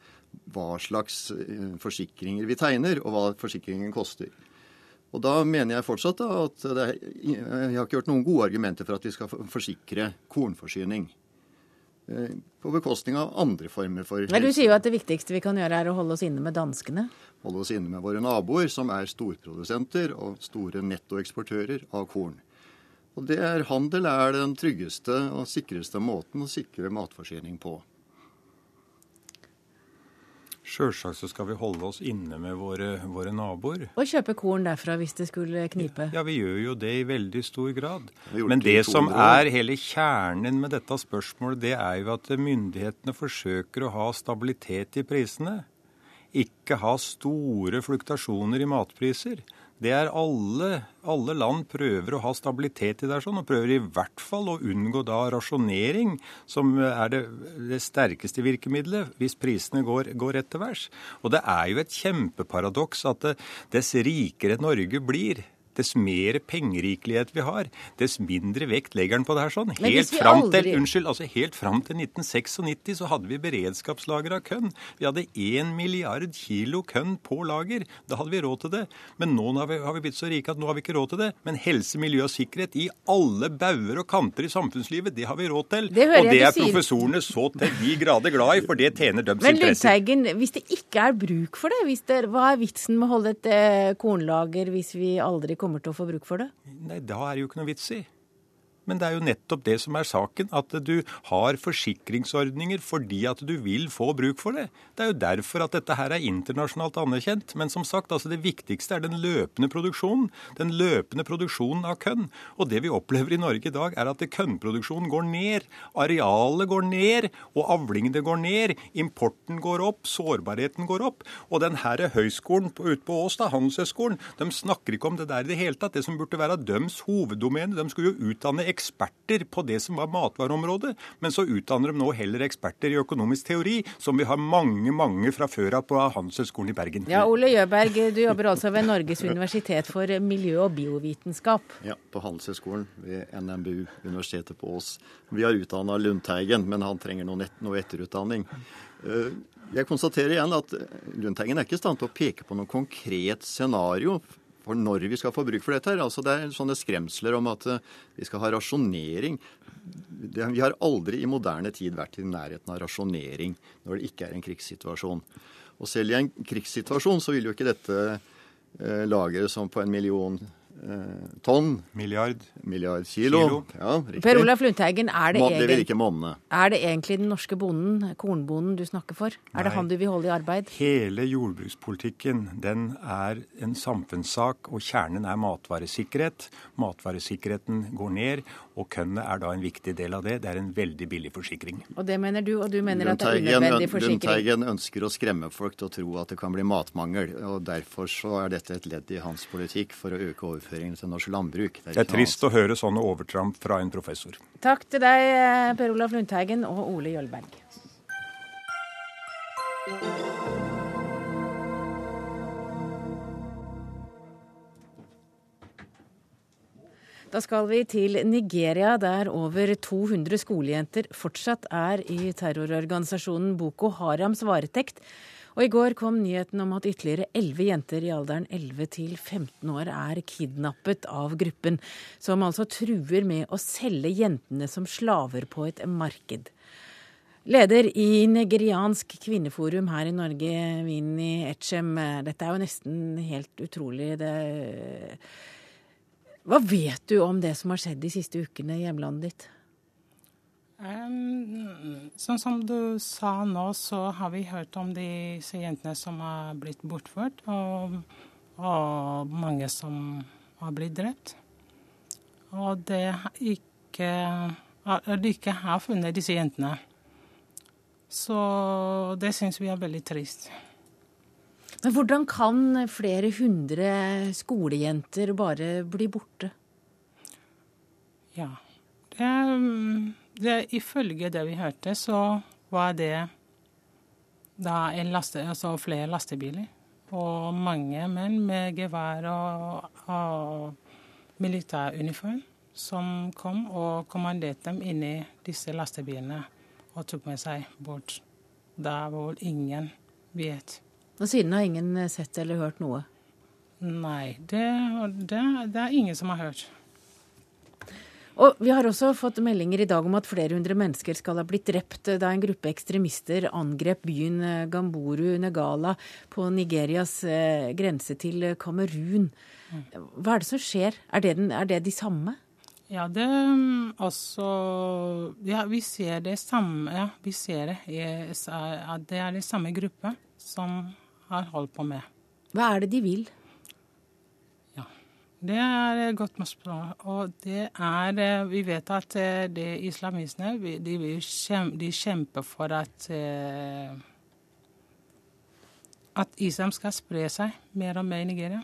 hva slags eh, forsikringer vi tegner, og hva forsikringen koster. Og da mener jeg fortsatt at er, jeg har ikke hørt noen gode argumenter for at vi skal forsikre kornforsyning. Eh, på bekostning av andre former for. Men Du sier jo at det viktigste vi kan gjøre er å holde oss inne med danskene? Holde oss inne med våre naboer, som er storprodusenter og store nettoeksportører av korn. Og det er, Handel er den tryggeste og sikreste måten å sikre matforsyning på. Sjølsagt så skal vi holde oss inne med våre, våre, naboer. Og kjøpe korn derfra hvis det skulle knipe? Ja, vi gjør jo det i veldig stor grad. Men det som er hele kjernen med dette spørsmålet, det er jo at myndighetene forsøker å ha stabilitet i prisene. Ikke ha store fluktasjoner i matpriser det er alle, alle, land prøver å ha stabilitet i det, sånn, og prøver i hvert fall å unngå da rasjonering, som er det, det sterkeste virkemidlet hvis prisene går, går rett værs. Og det er jo et kjempeparadoks at dess rikere Norge blir, dess mer pengerikelighet vi har, dess mindre vekt legger den på det her sånn. Helt fram, aldri... til, unnskyld, altså helt fram til 1996 så hadde vi beredskapslager av kønn. Vi hadde 1 milliard kilo kønn på lager. Da hadde vi råd til det. Men nå har vi, har vi blitt så rike at nå har vi ikke råd til det. Men helse, miljø og sikkerhet i alle bauger og kanter i samfunnslivet, det har vi råd til. Det og det er professorene så til de grader glad i, for det tjener deres interesser. Men Lundteigen, hvis det ikke er bruk for det, det, hva er vitsen med å holde et eh, kornlager hvis vi aldri kommer til å få bruk for det? Nei, da er det jo ikke noe vits i. Men det er jo nettopp det som er saken, at du har forsikringsordninger fordi at du vil få bruk for det. Det er jo derfor at dette her er internasjonalt anerkjent. Men som sagt, altså det viktigste er den løpende produksjonen. Den løpende produksjonen av kønn. Og det vi opplever i Norge i dag, er at kønnproduksjonen går ned. Arealet går ned, og avlingene går ned. Importen går opp, sårbarheten går opp. Og den her høyskolen ute på Ås, da, Handelshøyskolen, de snakker ikke om det der i det hele tatt. Det som burde være døms hoveddomene. De skulle jo utdanne eksperter på det som var matvareområdet, men så utdanner de nå heller eksperter i økonomisk teori, som vi har mange, mange fra før av på Handelshøyskolen i Bergen. Ja, Ole Jøberg, du jobber altså ved Norges universitet for miljø- og biovitenskap. Ja, på Handelshøyskolen ved NMBU, Universitetet på Ås. Vi har utdanna Lundteigen, men han trenger noe, noe etterutdanning. Eh, jeg konstaterer igjen at Lundteigen er ikke i stand til å peke på noe konkret scenario for når vi skal få bruk for dette. her. Altså Det er sånne skremsler om at eh, vi skal ha rasjonering. Det, vi har aldri i moderne tid vært i nærheten av rasjonering når det ikke er en krigssituasjon. Og selv i en krigssituasjon så vil jo ikke dette eh, lageret som på en million tonn. Milliard. Milliard kilo. kilo. Ja, Per Olaf Lundteigen, er det, monne. er det egentlig den norske bonden, kornbonden, du snakker for? Er Nei. det han du vil holde i arbeid? Hele jordbrukspolitikken den er en samfunnssak, og kjernen er matvaresikkerhet. Matvaresikkerheten går ned, og kønnet er da en viktig del av det. Det er en veldig billig forsikring. Og det mener du, og du mener at det er unødvendig forsikring? Lundteigen ønsker å skremme folk til å tro at det kan bli matmangel, og derfor så er dette et ledd i hans politikk for å øke overføringen overføringene til norsk landbruk. Det er, det er trist å høre sånne overtramp fra en professor. Takk til deg, Per Olaf Lundteigen og Ole Jølberg. Da skal vi til Nigeria, der over 200 skolejenter fortsatt er i terrororganisasjonen Boko Harams varetekt. Og I går kom nyheten om at ytterligere elleve jenter i alderen 11 til 15 år er kidnappet av gruppen, som altså truer med å selge jentene som slaver på et marked. Leder i nigeriansk kvinneforum her i Norge, Vini Etchem. Dette er jo nesten helt utrolig. Det hva vet du om det som har skjedd de siste ukene i hjemlandet ditt? Um, sånn som du sa nå, så har vi hørt om disse jentene som har blitt bortført, og, og mange som har blitt drept. Og det ikke, de ikke har funnet disse jentene. Så det syns vi er veldig trist. Men hvordan kan flere hundre skolejenter bare bli borte? Ja, det, det, ifølge det vi hørte, så var det da laste, altså flere lastebiler. Og mange menn med gevær og, og militæruniform som kom og kommanderte dem inn i disse lastebilene og tok med seg bort. Der hvor ingen vet. Og siden har ingen sett eller hørt noe? Nei, det, det, det er ingen som har hørt. Og Vi har også fått meldinger i dag om at flere hundre mennesker skal ha blitt drept da en gruppe ekstremister angrep byen eh, Gamburu Negala på Nigerias eh, grense til Kamerun. Hva er det som skjer? Er det, den, er det de samme? Ja, det mm, også Ja, vi ser det samme. Ja, vi ser det. Det er det samme gruppe som har holdt på med. Hva er det de vil? Det er et godt spørsmål. Og det er eh, Vi vet at eh, de islamistene de, de kjemper for at eh, at islam skal spre seg mer og mer i Nigeria.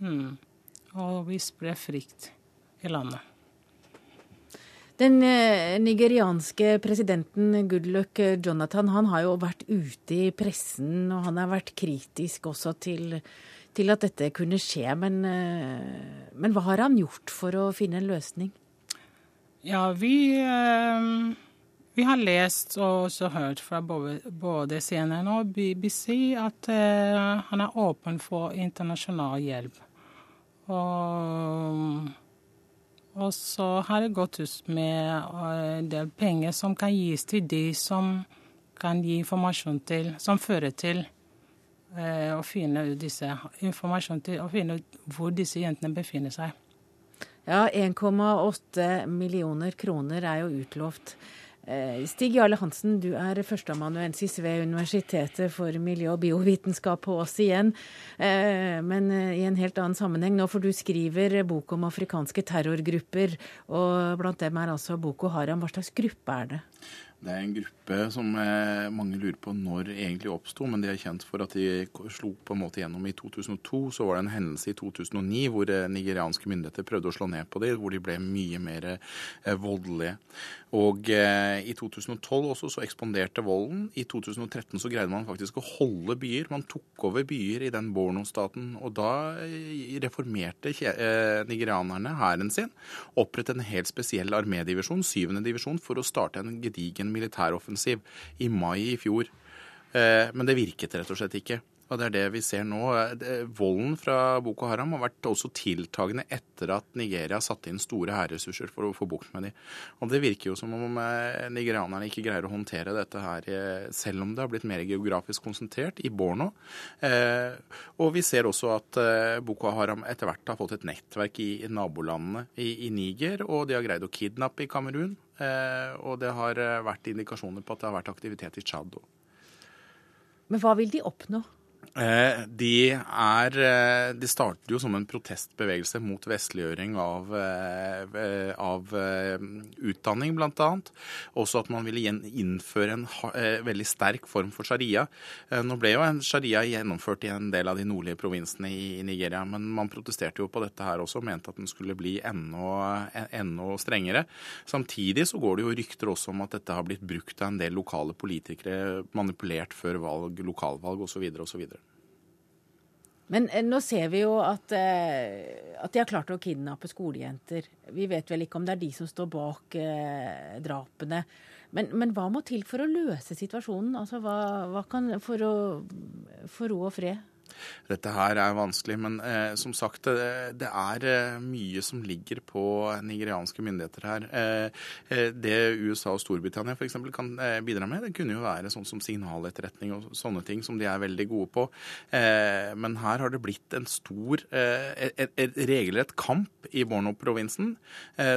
Hmm. Og vi sprer frykt i landet. Den eh, nigerianske presidenten Goodluck Jonathan han har jo vært ute i pressen, og han har vært kritisk også til, til at dette kunne skje. Men, eh, men, hva har han gjort for å finne en løsning? Ja, vi, eh, vi har lest og også hørt fra både, CNN og BBC at han er åpen for internasjonal hjelp. Og og så har det gått ut med eh, en del penger som kan gis til de som kan gi informasjon til, som fører til eh, å finne ut disse, informasjon til å finne ut hvor disse jentene befinner seg. Ja, 1,8 millioner kroner er jo utlovt. Eh, Stig Jarle Hansen, du er førsteamanuensis ved Universitetet for miljø- og biovitenskap på oss igjen, eh, men eh, i en helt annen sammenheng nå, for du skriver bok om afrikanske terrorgrupper, og blant dem er altså Boko Haram. Hva slags gruppe er det? Det er en gruppe som eh, mange lurer på når egentlig oppsto, men de er kjent for at de slo på en måte gjennom i 2002. Så var det en hendelse i 2009 hvor eh, nigerianske myndigheter prøvde å slå ned på dem, hvor de ble mye mer eh, voldelige. Og i 2012 også så ekspanderte volden. I 2013 så greide man faktisk å holde byer. Man tok over byer i den Borno-staten. Og da reformerte nigerianerne hæren sin, opprettet en helt spesiell armédivisjon, syvende divisjon, for å starte en gedigen militæroffensiv i mai i fjor. Eh, men det virket rett og slett ikke. Og det er det vi ser nå. Volden fra Boko Haram har vært også tiltagende etter at Nigeria satte inn store hærressurser for å få bukt med dem. Og det virker jo som om eh, nigerianerne ikke greier å håndtere dette her, eh, selv om det har blitt mer geografisk konsentrert i Borno. Og vi ser også at Boko Haram etter hvert har fått et nettverk i nabolandene i Niger, og de har greid å kidnappe i Kamerun. Og det har vært indikasjoner på at det har vært aktivitet i Tsjad òg. Men hva vil de oppnå? Eh, de, er, eh, de startet jo som en protestbevegelse mot vestliggjøring av, eh, av utdanning, bl.a. Også at man ville innføre en veldig sterk form for sharia. Nå ble jo en sharia gjennomført i en del av de nordlige provinsene i Nigeria, men man protesterte jo på dette her også og mente at den skulle bli enda, enda strengere. Samtidig så går det jo rykter også om at dette har blitt brukt av en del lokale politikere, manipulert før valg, lokalvalg osv. osv. Men eh, nå ser vi jo at, eh, at, de har klart å kidnappe skolejenter. Vi vet vel ikke om det er de som står bak eh, drapene. Men, men, hva må til for å løse situasjonen? Altså, hva, hva kan, for, å, få ro og fred? Dette her er vanskelig, men eh, som sagt, det, det er eh, mye som ligger på nigerianske myndigheter her. Eh, eh det USA og Storbritannia f.eks. kan eh, bidra med, det kunne jo være sånn som signaletterretning og sånne ting som de er veldig gode på. Eh, men her har det blitt en stor, et, et regelrett kamp i Borno-provinsen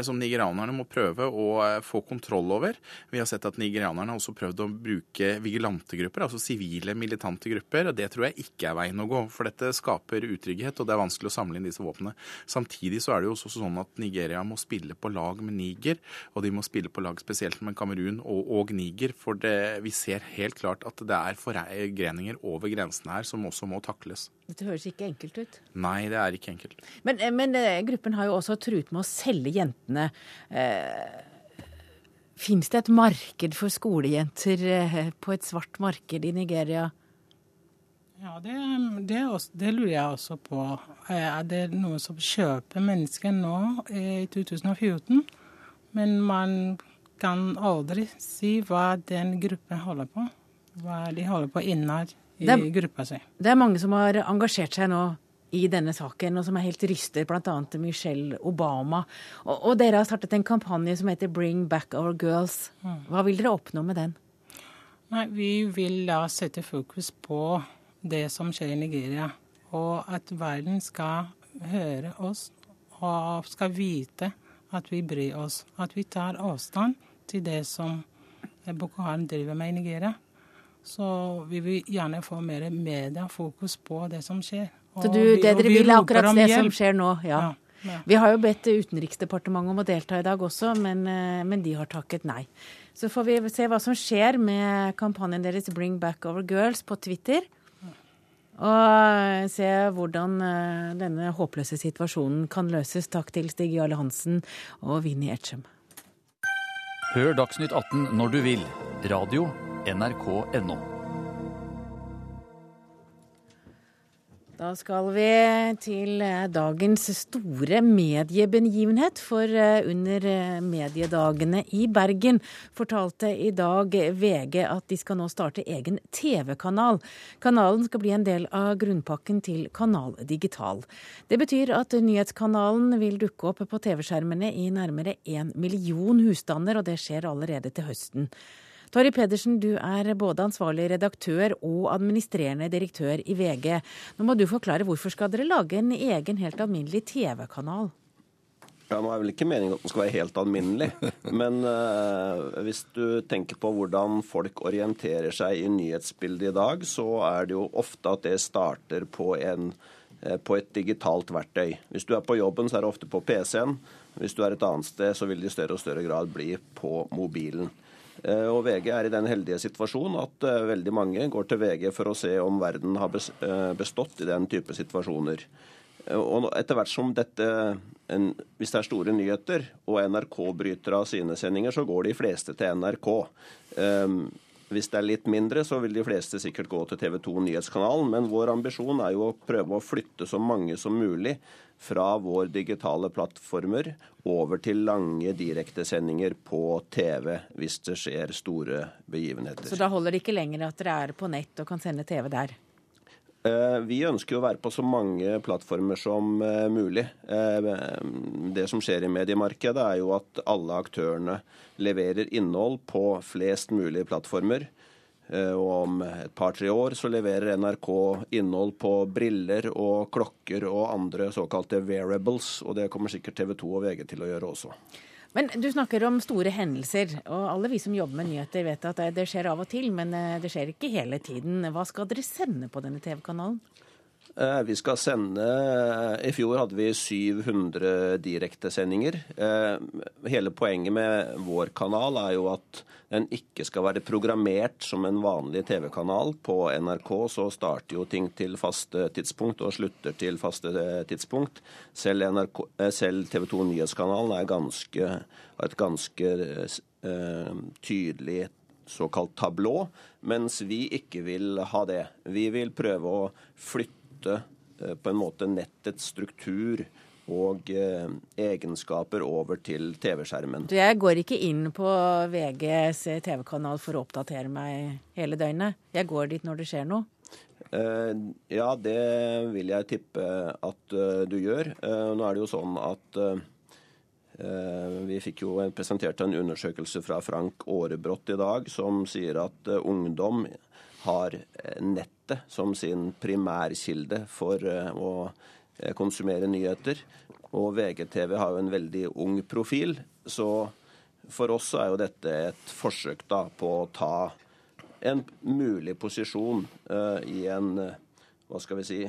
som nigerianerne må prøve å få kontroll over. Vi har sett at nigerianerne har også prøvd å bruke vigilantegrupper, altså sivile militante grupper. og Det tror jeg ikke er veien å gå gå, for dette skaper utrygghet, og det er vanskelig å samle inn disse våpnene. Samtidig så er det jo også sånn at Nigeria må spille på lag med Niger, og de må spille på lag spesielt med Kamerun og, og, Niger, for det, vi ser helt klart at det er forgreninger over grensene her som også må takles. Dette høres ikke enkelt ut? Nei, det er ikke enkelt. Men, eh, men eh, gruppen har jo også truet med å selge jentene. Eh, Fins det et marked for skolejenter eh, på et svart marked i Nigeria? Ja, det, det, også, det, lurer jeg også på. Er det noen som kjøper mennesker nå i 2014? Men man kan aldri si hva den gruppen holder på. Hva de holder på innad i er, gruppa si. Det er mange som har engasjert seg nå i denne saken, og som er helt ryster, bl.a. Michelle Obama. Og, og, dere har startet en kampanje som heter Bring Back Our Girls. Mm. Hva vil dere oppnå med den? Nei, Vi vil da sette fokus på det som skjer i Nigeria. Og at verden skal høre oss og skal vite at vi bryr oss. At vi tar avstand til det som Boko Haram driver med i Nigeria. Så vi vil gjerne få mer mediefokus på det som skjer. Og så du, det dere vil er akkurat det som skjer nå? ja. ja. Ja. Vi har jo bedt Utenriksdepartementet om å delta i dag også, men, eh, men, de har takket nei. Så får vi se hva som skjer med kampanjen deres Bring Back Our Girls på Twitter og se hvordan eh, denne håpløse situasjonen kan løses. Takk til Stig Jarle Hansen og Vinni Etchem. Hør Dagsnytt 18 når du vil. Radio NRK.no. Da skal vi til eh, dagens store mediebegivenhet. For eh, under eh, mediedagene i Bergen fortalte i dag VG at de skal nå starte egen TV-kanal. Kanalen skal bli en del av grunnpakken til Kanal Digital. Det betyr at nyhetskanalen vil dukke opp på TV-skjermene i nærmere én million husstander, og det skjer allerede til høsten. Torry Pedersen, du er både ansvarlig redaktør og administrerende direktør i VG. Nå må du forklare hvorfor skal dere lage en egen, helt alminnelig TV-kanal? Ja, Nå er vel ikke meningen at den skal være helt alminnelig. <laughs> Men uh, hvis du tenker på hvordan folk orienterer seg i nyhetsbildet i dag, så er det jo ofte at det starter på, en, uh, på et digitalt verktøy. Hvis du er på jobben, så er det ofte på PC-en. Hvis du er et annet sted, så vil det i større og større grad bli på mobilen. Eh, og VG er i den heldige situasjonen at eh, veldig mange går til VG for å se om verden har eh, bestått i den type situasjoner. Og etter hvert som dette, Hvis det er store nyheter og NRK bryter av sine sendinger, så går de fleste til NRK. Hvis det er litt mindre, så vil de fleste sikkert gå til TV 2 Nyhetskanalen. Men vår ambisjon er jo å prøve å flytte så mange som mulig fra vår digitale plattformer over til lange direktesendinger på TV hvis det skjer store begivenheter. Så da holder det ikke lenger at dere er på nett og kan sende TV der? Eh, vi ønsker å være på så mange plattformer som eh, mulig. Eh, det som skjer i mediemarkedet, er jo at alle aktørene leverer innhold på flest mulig plattformer. Og om et par-tre år så leverer NRK innhold på briller og klokker og andre såkalte wearables, og det kommer sikkert TV 2 og VG til å gjøre også. Men du snakker om store hendelser, og alle vi som jobber med nyheter vet at det skjer av og til, men eh, det skjer ikke hele tiden. Hva skal dere sende på denne TV-kanalen? Eh, vi skal sende I fjor hadde vi 700 direktesendinger. Eh, hele poenget med vår kanal er jo at den ikke skal være programmert som en vanlig TV-kanal. På NRK så starter jo ting til faste tidspunkt og slutter til faste tidspunkt. Selv, NRK, eh, selv TV 2 Nyhetskanalen er ganske, et ganske eh, tydelig såkalt tablå, mens vi ikke vil ha det. Vi vil prøve å flytte flytte eh, på en måte nettets struktur og eh, egenskaper over til TV-skjermen. Jeg går ikke inn på VGs TV-kanal for å oppdatere meg hele døgnet. Jeg går dit når det skjer noe. Eh, ja, det vil jeg tippe at du gjør. Nå er det jo sånn at vi fikk jo presentert en undersøkelse fra Frank Aarebrot i dag som sier at ungdom har nettet som sin primærkilde for eh, å eh, konsumere nyheter. Og VGTV har jo en veldig ung profil, så for oss er jo dette et forsøk da på å ta en mulig posisjon uh, i en hva skal vi si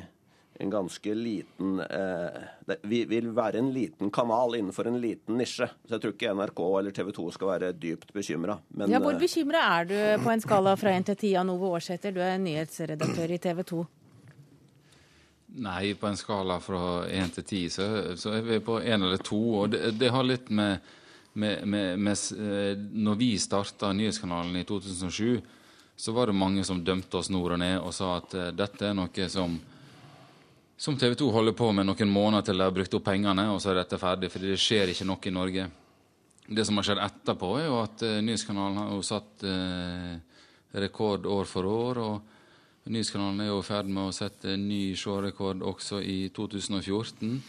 en ganske liten eh, det, Vi vil være en liten kanal innenfor en liten nisje. Så jeg tror ikke NRK eller TV 2 skal være dypt bekymra. Ja, hvor bekymra er du på en skala fra 1 til 10 av Novo Aarsæter? Du er nyhetsredaktør i TV 2. Nei, på en skala fra 1 til 10 så, så er vi på 1 eller 2. Og det, det har litt med, med, med, med Når vi starta nyhetskanalen i 2007, så var det mange som dømte oss nord og ned og sa at uh, dette er noe som som TV 2 holder på med noen måneder til de har brukt opp pengene, og så er dette ferdig. fordi det skjer ikke noe i Norge. Det som har skjedd etterpå, er jo at uh, Nyhetskanalen har jo satt uh, rekord år for år. og Nyhetskanalen er jo i ferd med å sette ny seerrekord også i 2014.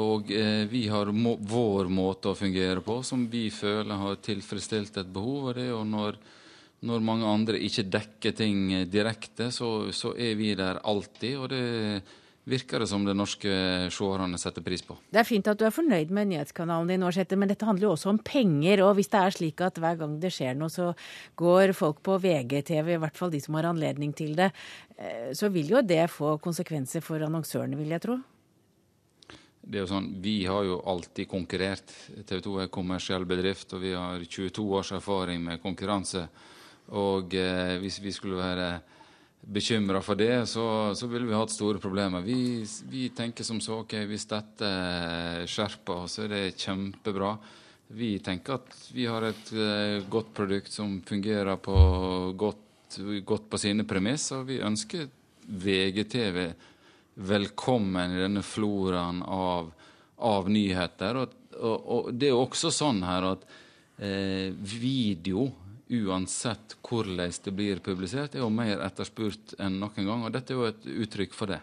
Og eh, vi har må, vår måte å fungere på som vi føler har tilfredsstilt et behov. og det er når, når mange andre ikke dekker ting direkte, så, så er vi der alltid. og det virker det som det norske seerne setter pris på. Det er fint at du er fornøyd med nyhetskanalen din, Årsæter, men dette handler jo også om penger. Og hvis det er slik at hver gang det skjer noe, så går folk på VGTV, i hvert fall de som har anledning til det, eh, så vil jo det få konsekvenser for annonsørene, vil jeg tro. Det er jo sånn, Vi har jo alltid konkurrert. TV 2 er kommersiell bedrift, og vi har 22 års erfaring med konkurranse. Og eh, hvis vi skulle være bekymra for det, så, så ville vi hatt store problemer. Vi, vi, tenker som så ok, hvis dette skjerper, oss, så er det kjempebra. Vi tenker at vi har et uh, godt produkt som fungerer på godt, godt på sine premisser, vi ønsker VGTV velkommen i denne floraen av, av nyheter. Og, og, og, det er også sånn her at eh, video uansett hvordan det blir publisert, er jo mer etterspurt enn noen gang. Og dette er jo et uttrykk for det.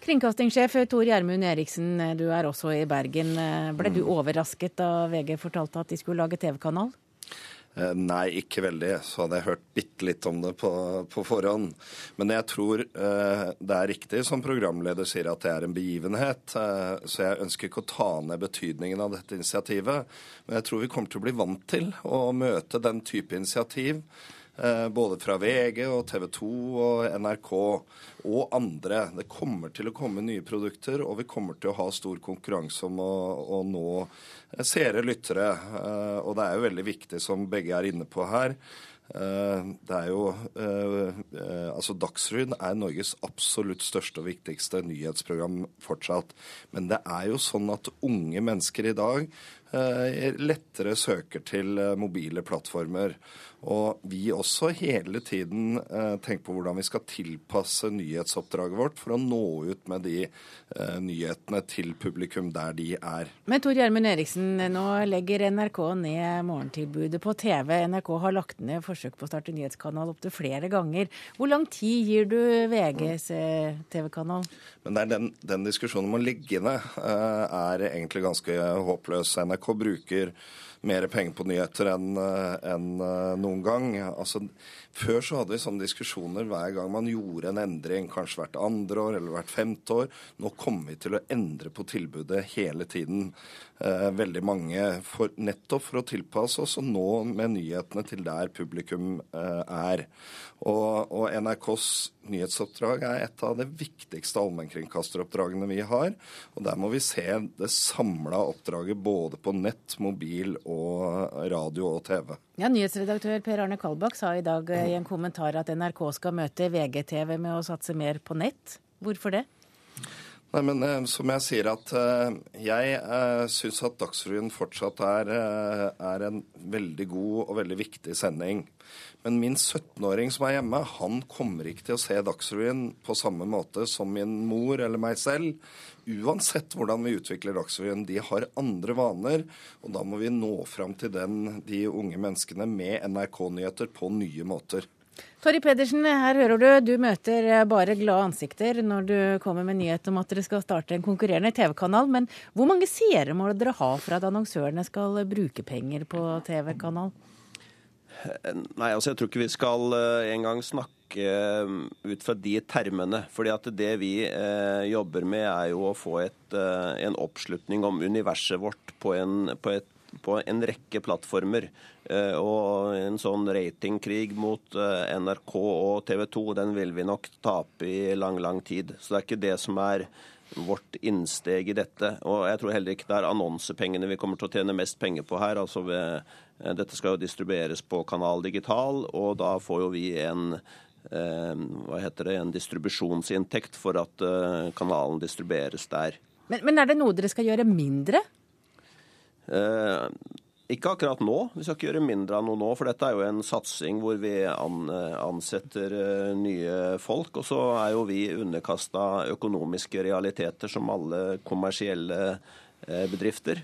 Kringkastingssjef Tor Gjermund Eriksen, du er også i Bergen. Ble du mm. overrasket da VG fortalte at de skulle lage TV-kanal? Eh, nei, ikke veldig. Så hadde jeg hørt bitte litt om det på, på forhånd. Men jeg tror eh, det er riktig som programleder sier, at det er en begivenhet. Eh, så jeg ønsker ikke å ta ned betydningen av dette initiativet. Men jeg tror vi kommer til å bli vant til å møte den type initiativ. Eh, både fra VG og TV 2 og NRK og andre. Det kommer til å komme nye produkter, og vi kommer til å ha stor konkurranse om å, å nå eh, seere, lyttere. Eh, og det er jo veldig viktig, som begge er inne på her. Det er jo Altså, Dagsrevyen er Norges absolutt største og viktigste nyhetsprogram fortsatt. Men det er jo sånn at unge mennesker i dag lettere søker til mobile plattformer. Og vi også hele tiden eh, tenker på hvordan vi skal tilpasse nyhetsoppdraget vårt for å nå ut med de eh, nyhetene til publikum der de er. Men Tor Gjermund Eriksen, nå legger NRK ned morgentilbudet på TV. NRK har lagt ned forsøk på å starte nyhetskanal opptil flere ganger. Hvor lang tid gir du VGs eh, TV-kanal? Men den, den diskusjonen om å legge ned eh, er egentlig ganske håpløs. NRK bruker mer penger på nyheter enn en eh, noen gang. Altså, Før så hadde vi sånne diskusjoner hver gang man gjorde en endring, kanskje hvert andre år eller hvert femte år. Nå kommer vi til å endre på tilbudet hele tiden. Eh, veldig mange for, nettopp for å tilpasse oss og nå med nyhetene til der publikum eh, er. Og, og, NRKs nyhetsoppdrag er et av de viktigste allmennkringkasteroppdragene vi har. Og der må vi se det samla oppdraget både på nett, mobil og radio og TV. Ja, Nyhetsredaktør Per Arne Kalbakk sa i dag i en kommentar at NRK skal møte VGTV med å satse mer på nett. Hvorfor det? Nei, men eh, Som jeg sier, at eh, jeg eh, syns at Dagsrevyen fortsatt er, eh, er, en veldig god og veldig viktig sending. Men min 17-åring som er hjemme, han kommer ikke til å se Dagsrevyen på samme måte som min mor eller meg selv. Uansett hvordan vi utvikler Dagsrevyen. De har andre vaner, og da må vi nå fram til den, de unge menneskene med NRK-nyheter på nye måter. Torry Pedersen, her hører du. Du møter eh, bare glade ansikter når du kommer med nyhet om at dere skal starte en konkurrerende TV-kanal. Men hvor mange seere må dere ha for at annonsørene skal bruke penger på TV-kanal? Nei, altså jeg tror ikke vi skal uh, engang snakke uh, ut fra de termene. fordi at det vi uh, jobber med, er jo å få et, en oppslutning om universet vårt på en, på et på en rekke plattformer. Eh, og en sånn ratingkrig mot eh, NRK og TV 2, den vil vi nok tape i lang, lang tid. Så det er ikke det som er vårt innsteg i dette. Og jeg tror heller ikke det er annonsepengene vi kommer til å tjene mest penger på her. altså ved, eh, Dette skal jo distribueres på Kanal Digital, og da får jo vi en eh, hva heter det, en distribusjonsinntekt for at eh, kanalen distribueres der. Men, men er det noe dere skal gjøre mindre? Eh, ikke akkurat nå. Vi skal ikke gjøre mindre av noe nå, for dette er jo en satsing hvor vi ansetter eh, nye folk. Og så er jo vi underkasta økonomiske realiteter som alle kommersielle eh, bedrifter.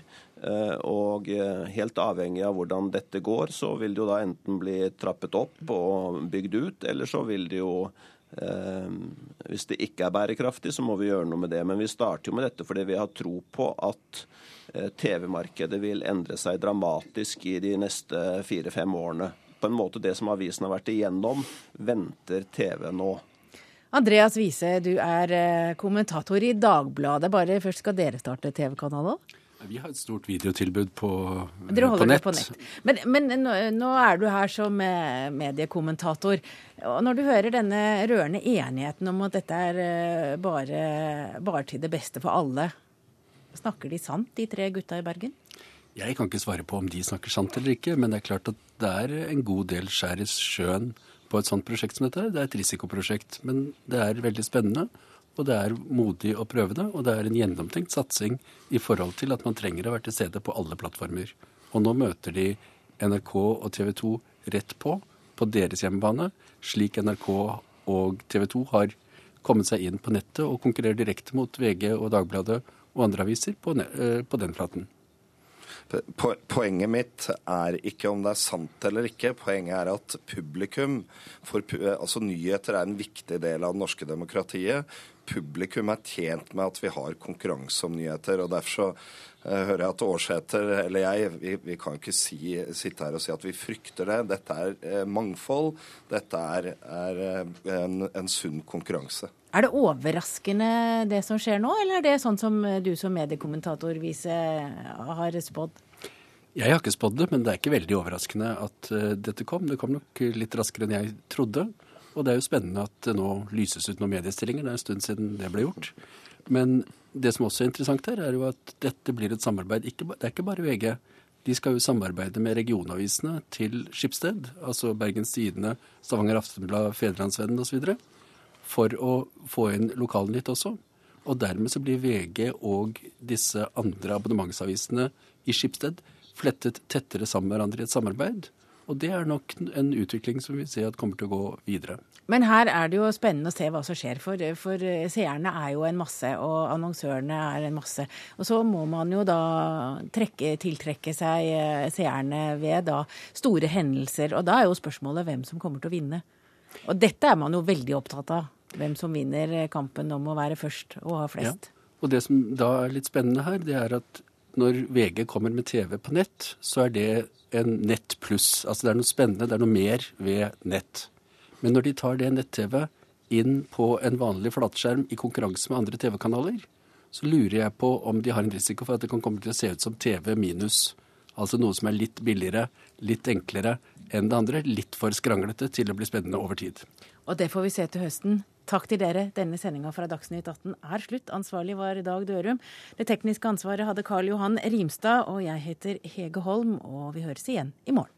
Og helt avhengig av hvordan dette går, så vil det jo da enten bli trappet opp og bygd ut, eller så vil det jo Hvis det ikke er bærekraftig, så må vi gjøre noe med det. Men vi starter jo med dette fordi vi har tro på at Eh, TV-markedet vil endre seg dramatisk i de neste fire-fem årene. På en måte det som avisen har vært igjennom, venter TV nå. Andreas Wiese, du er eh, kommentator i Dagbladet. Bare først skal dere starte TV-kanal òg? Vi har et stort videotilbud på, Dere holder på nett. På nett. Men, men nå, nå, er du her som eh, mediekommentator. Og når du hører denne rørende enigheten om at dette er bare, bare til det beste for alle, Snakker de sant, de tre gutta i Bergen? Jeg kan ikke svare på om de snakker sant eller ikke, men det er klart at det er en god del skjær i sjøen på et sånt prosjekt som dette. Det er et risikoprosjekt, men det er veldig spennende. Og det er modig å prøve det, og det er en gjennomtenkt satsing i forhold til at man trenger å være til stede på alle plattformer. Og nå møter de NRK og TV 2 rett på, på deres hjemmebane, slik NRK og TV 2 har kommet seg inn på nettet og konkurrerer direkte mot VG og Dagbladet og andre aviser på, eh, den flaten. Poenget mitt er ikke om det er sant eller ikke. Poenget er at publikum for, altså Nyheter er en viktig del av det norske demokratiet. Publikum er tjent med at vi har konkurranse om nyheter. og Derfor så uh, hører jeg at Årseter, eller jeg, vi, vi kan ikke si, sitte her og si at vi frykter det. Dette er uh, mangfold. Dette er, er uh, en, en sunn konkurranse. Er det overraskende det som skjer nå, eller er det sånn som du som mediekommentator Vise har spådd? Jeg har ikke spådd det, men det er ikke veldig overraskende at uh, dette kom. Det kom nok litt raskere enn jeg trodde. Og det er jo spennende at det nå lyses ut noen mediestillinger. Det er en stund siden det ble gjort. Men det som også er interessant her, er jo at dette blir et samarbeid. Ikke, det er ikke bare VG. De skal jo samarbeide med regionavisene til Skipsted, altså Bergens Tidende, Stavanger Aftenblad, Fedrelandsvennen osv for å få inn lokalnytt også. Og dermed så blir VG og disse andre abonnementsavisene i Skipsted flettet tettere sammen med hverandre i et samarbeid. Og det er nok en utvikling som vi ser at kommer til å gå videre. Men her er det jo spennende å se hva som skjer, for, for seerne er jo en masse, og annonsørene er en masse. Og så må man jo da trekke, tiltrekke seg eh, seerne ved da store hendelser. Og da er jo spørsmålet hvem som kommer til å vinne. Og dette er man jo veldig opptatt av hvem som vinner kampen om å være først og ha flest. Ja. Og det som da er litt spennende her, det er at når VG kommer med TV på nett, så er det en nett pluss. Altså det er noe spennende, det er noe mer ved nett. Men når de tar det nett-TV inn på en vanlig flatskjerm i konkurranse med andre TV-kanaler, så lurer jeg på om de har en risiko for at det kan komme til å se ut som TV minus. Altså noe som er litt billigere, litt enklere enn det andre. Litt for skranglete til å bli spennende over tid. Og det får vi se til høsten. Takk til dere. Denne sendinga fra Dagsnytt 18 er slutt. Ansvarlig var Dag Dørum. Det tekniske ansvaret hadde Karl Johan Rimstad, og jeg heter Hege Holm, og vi høres igjen i morgen.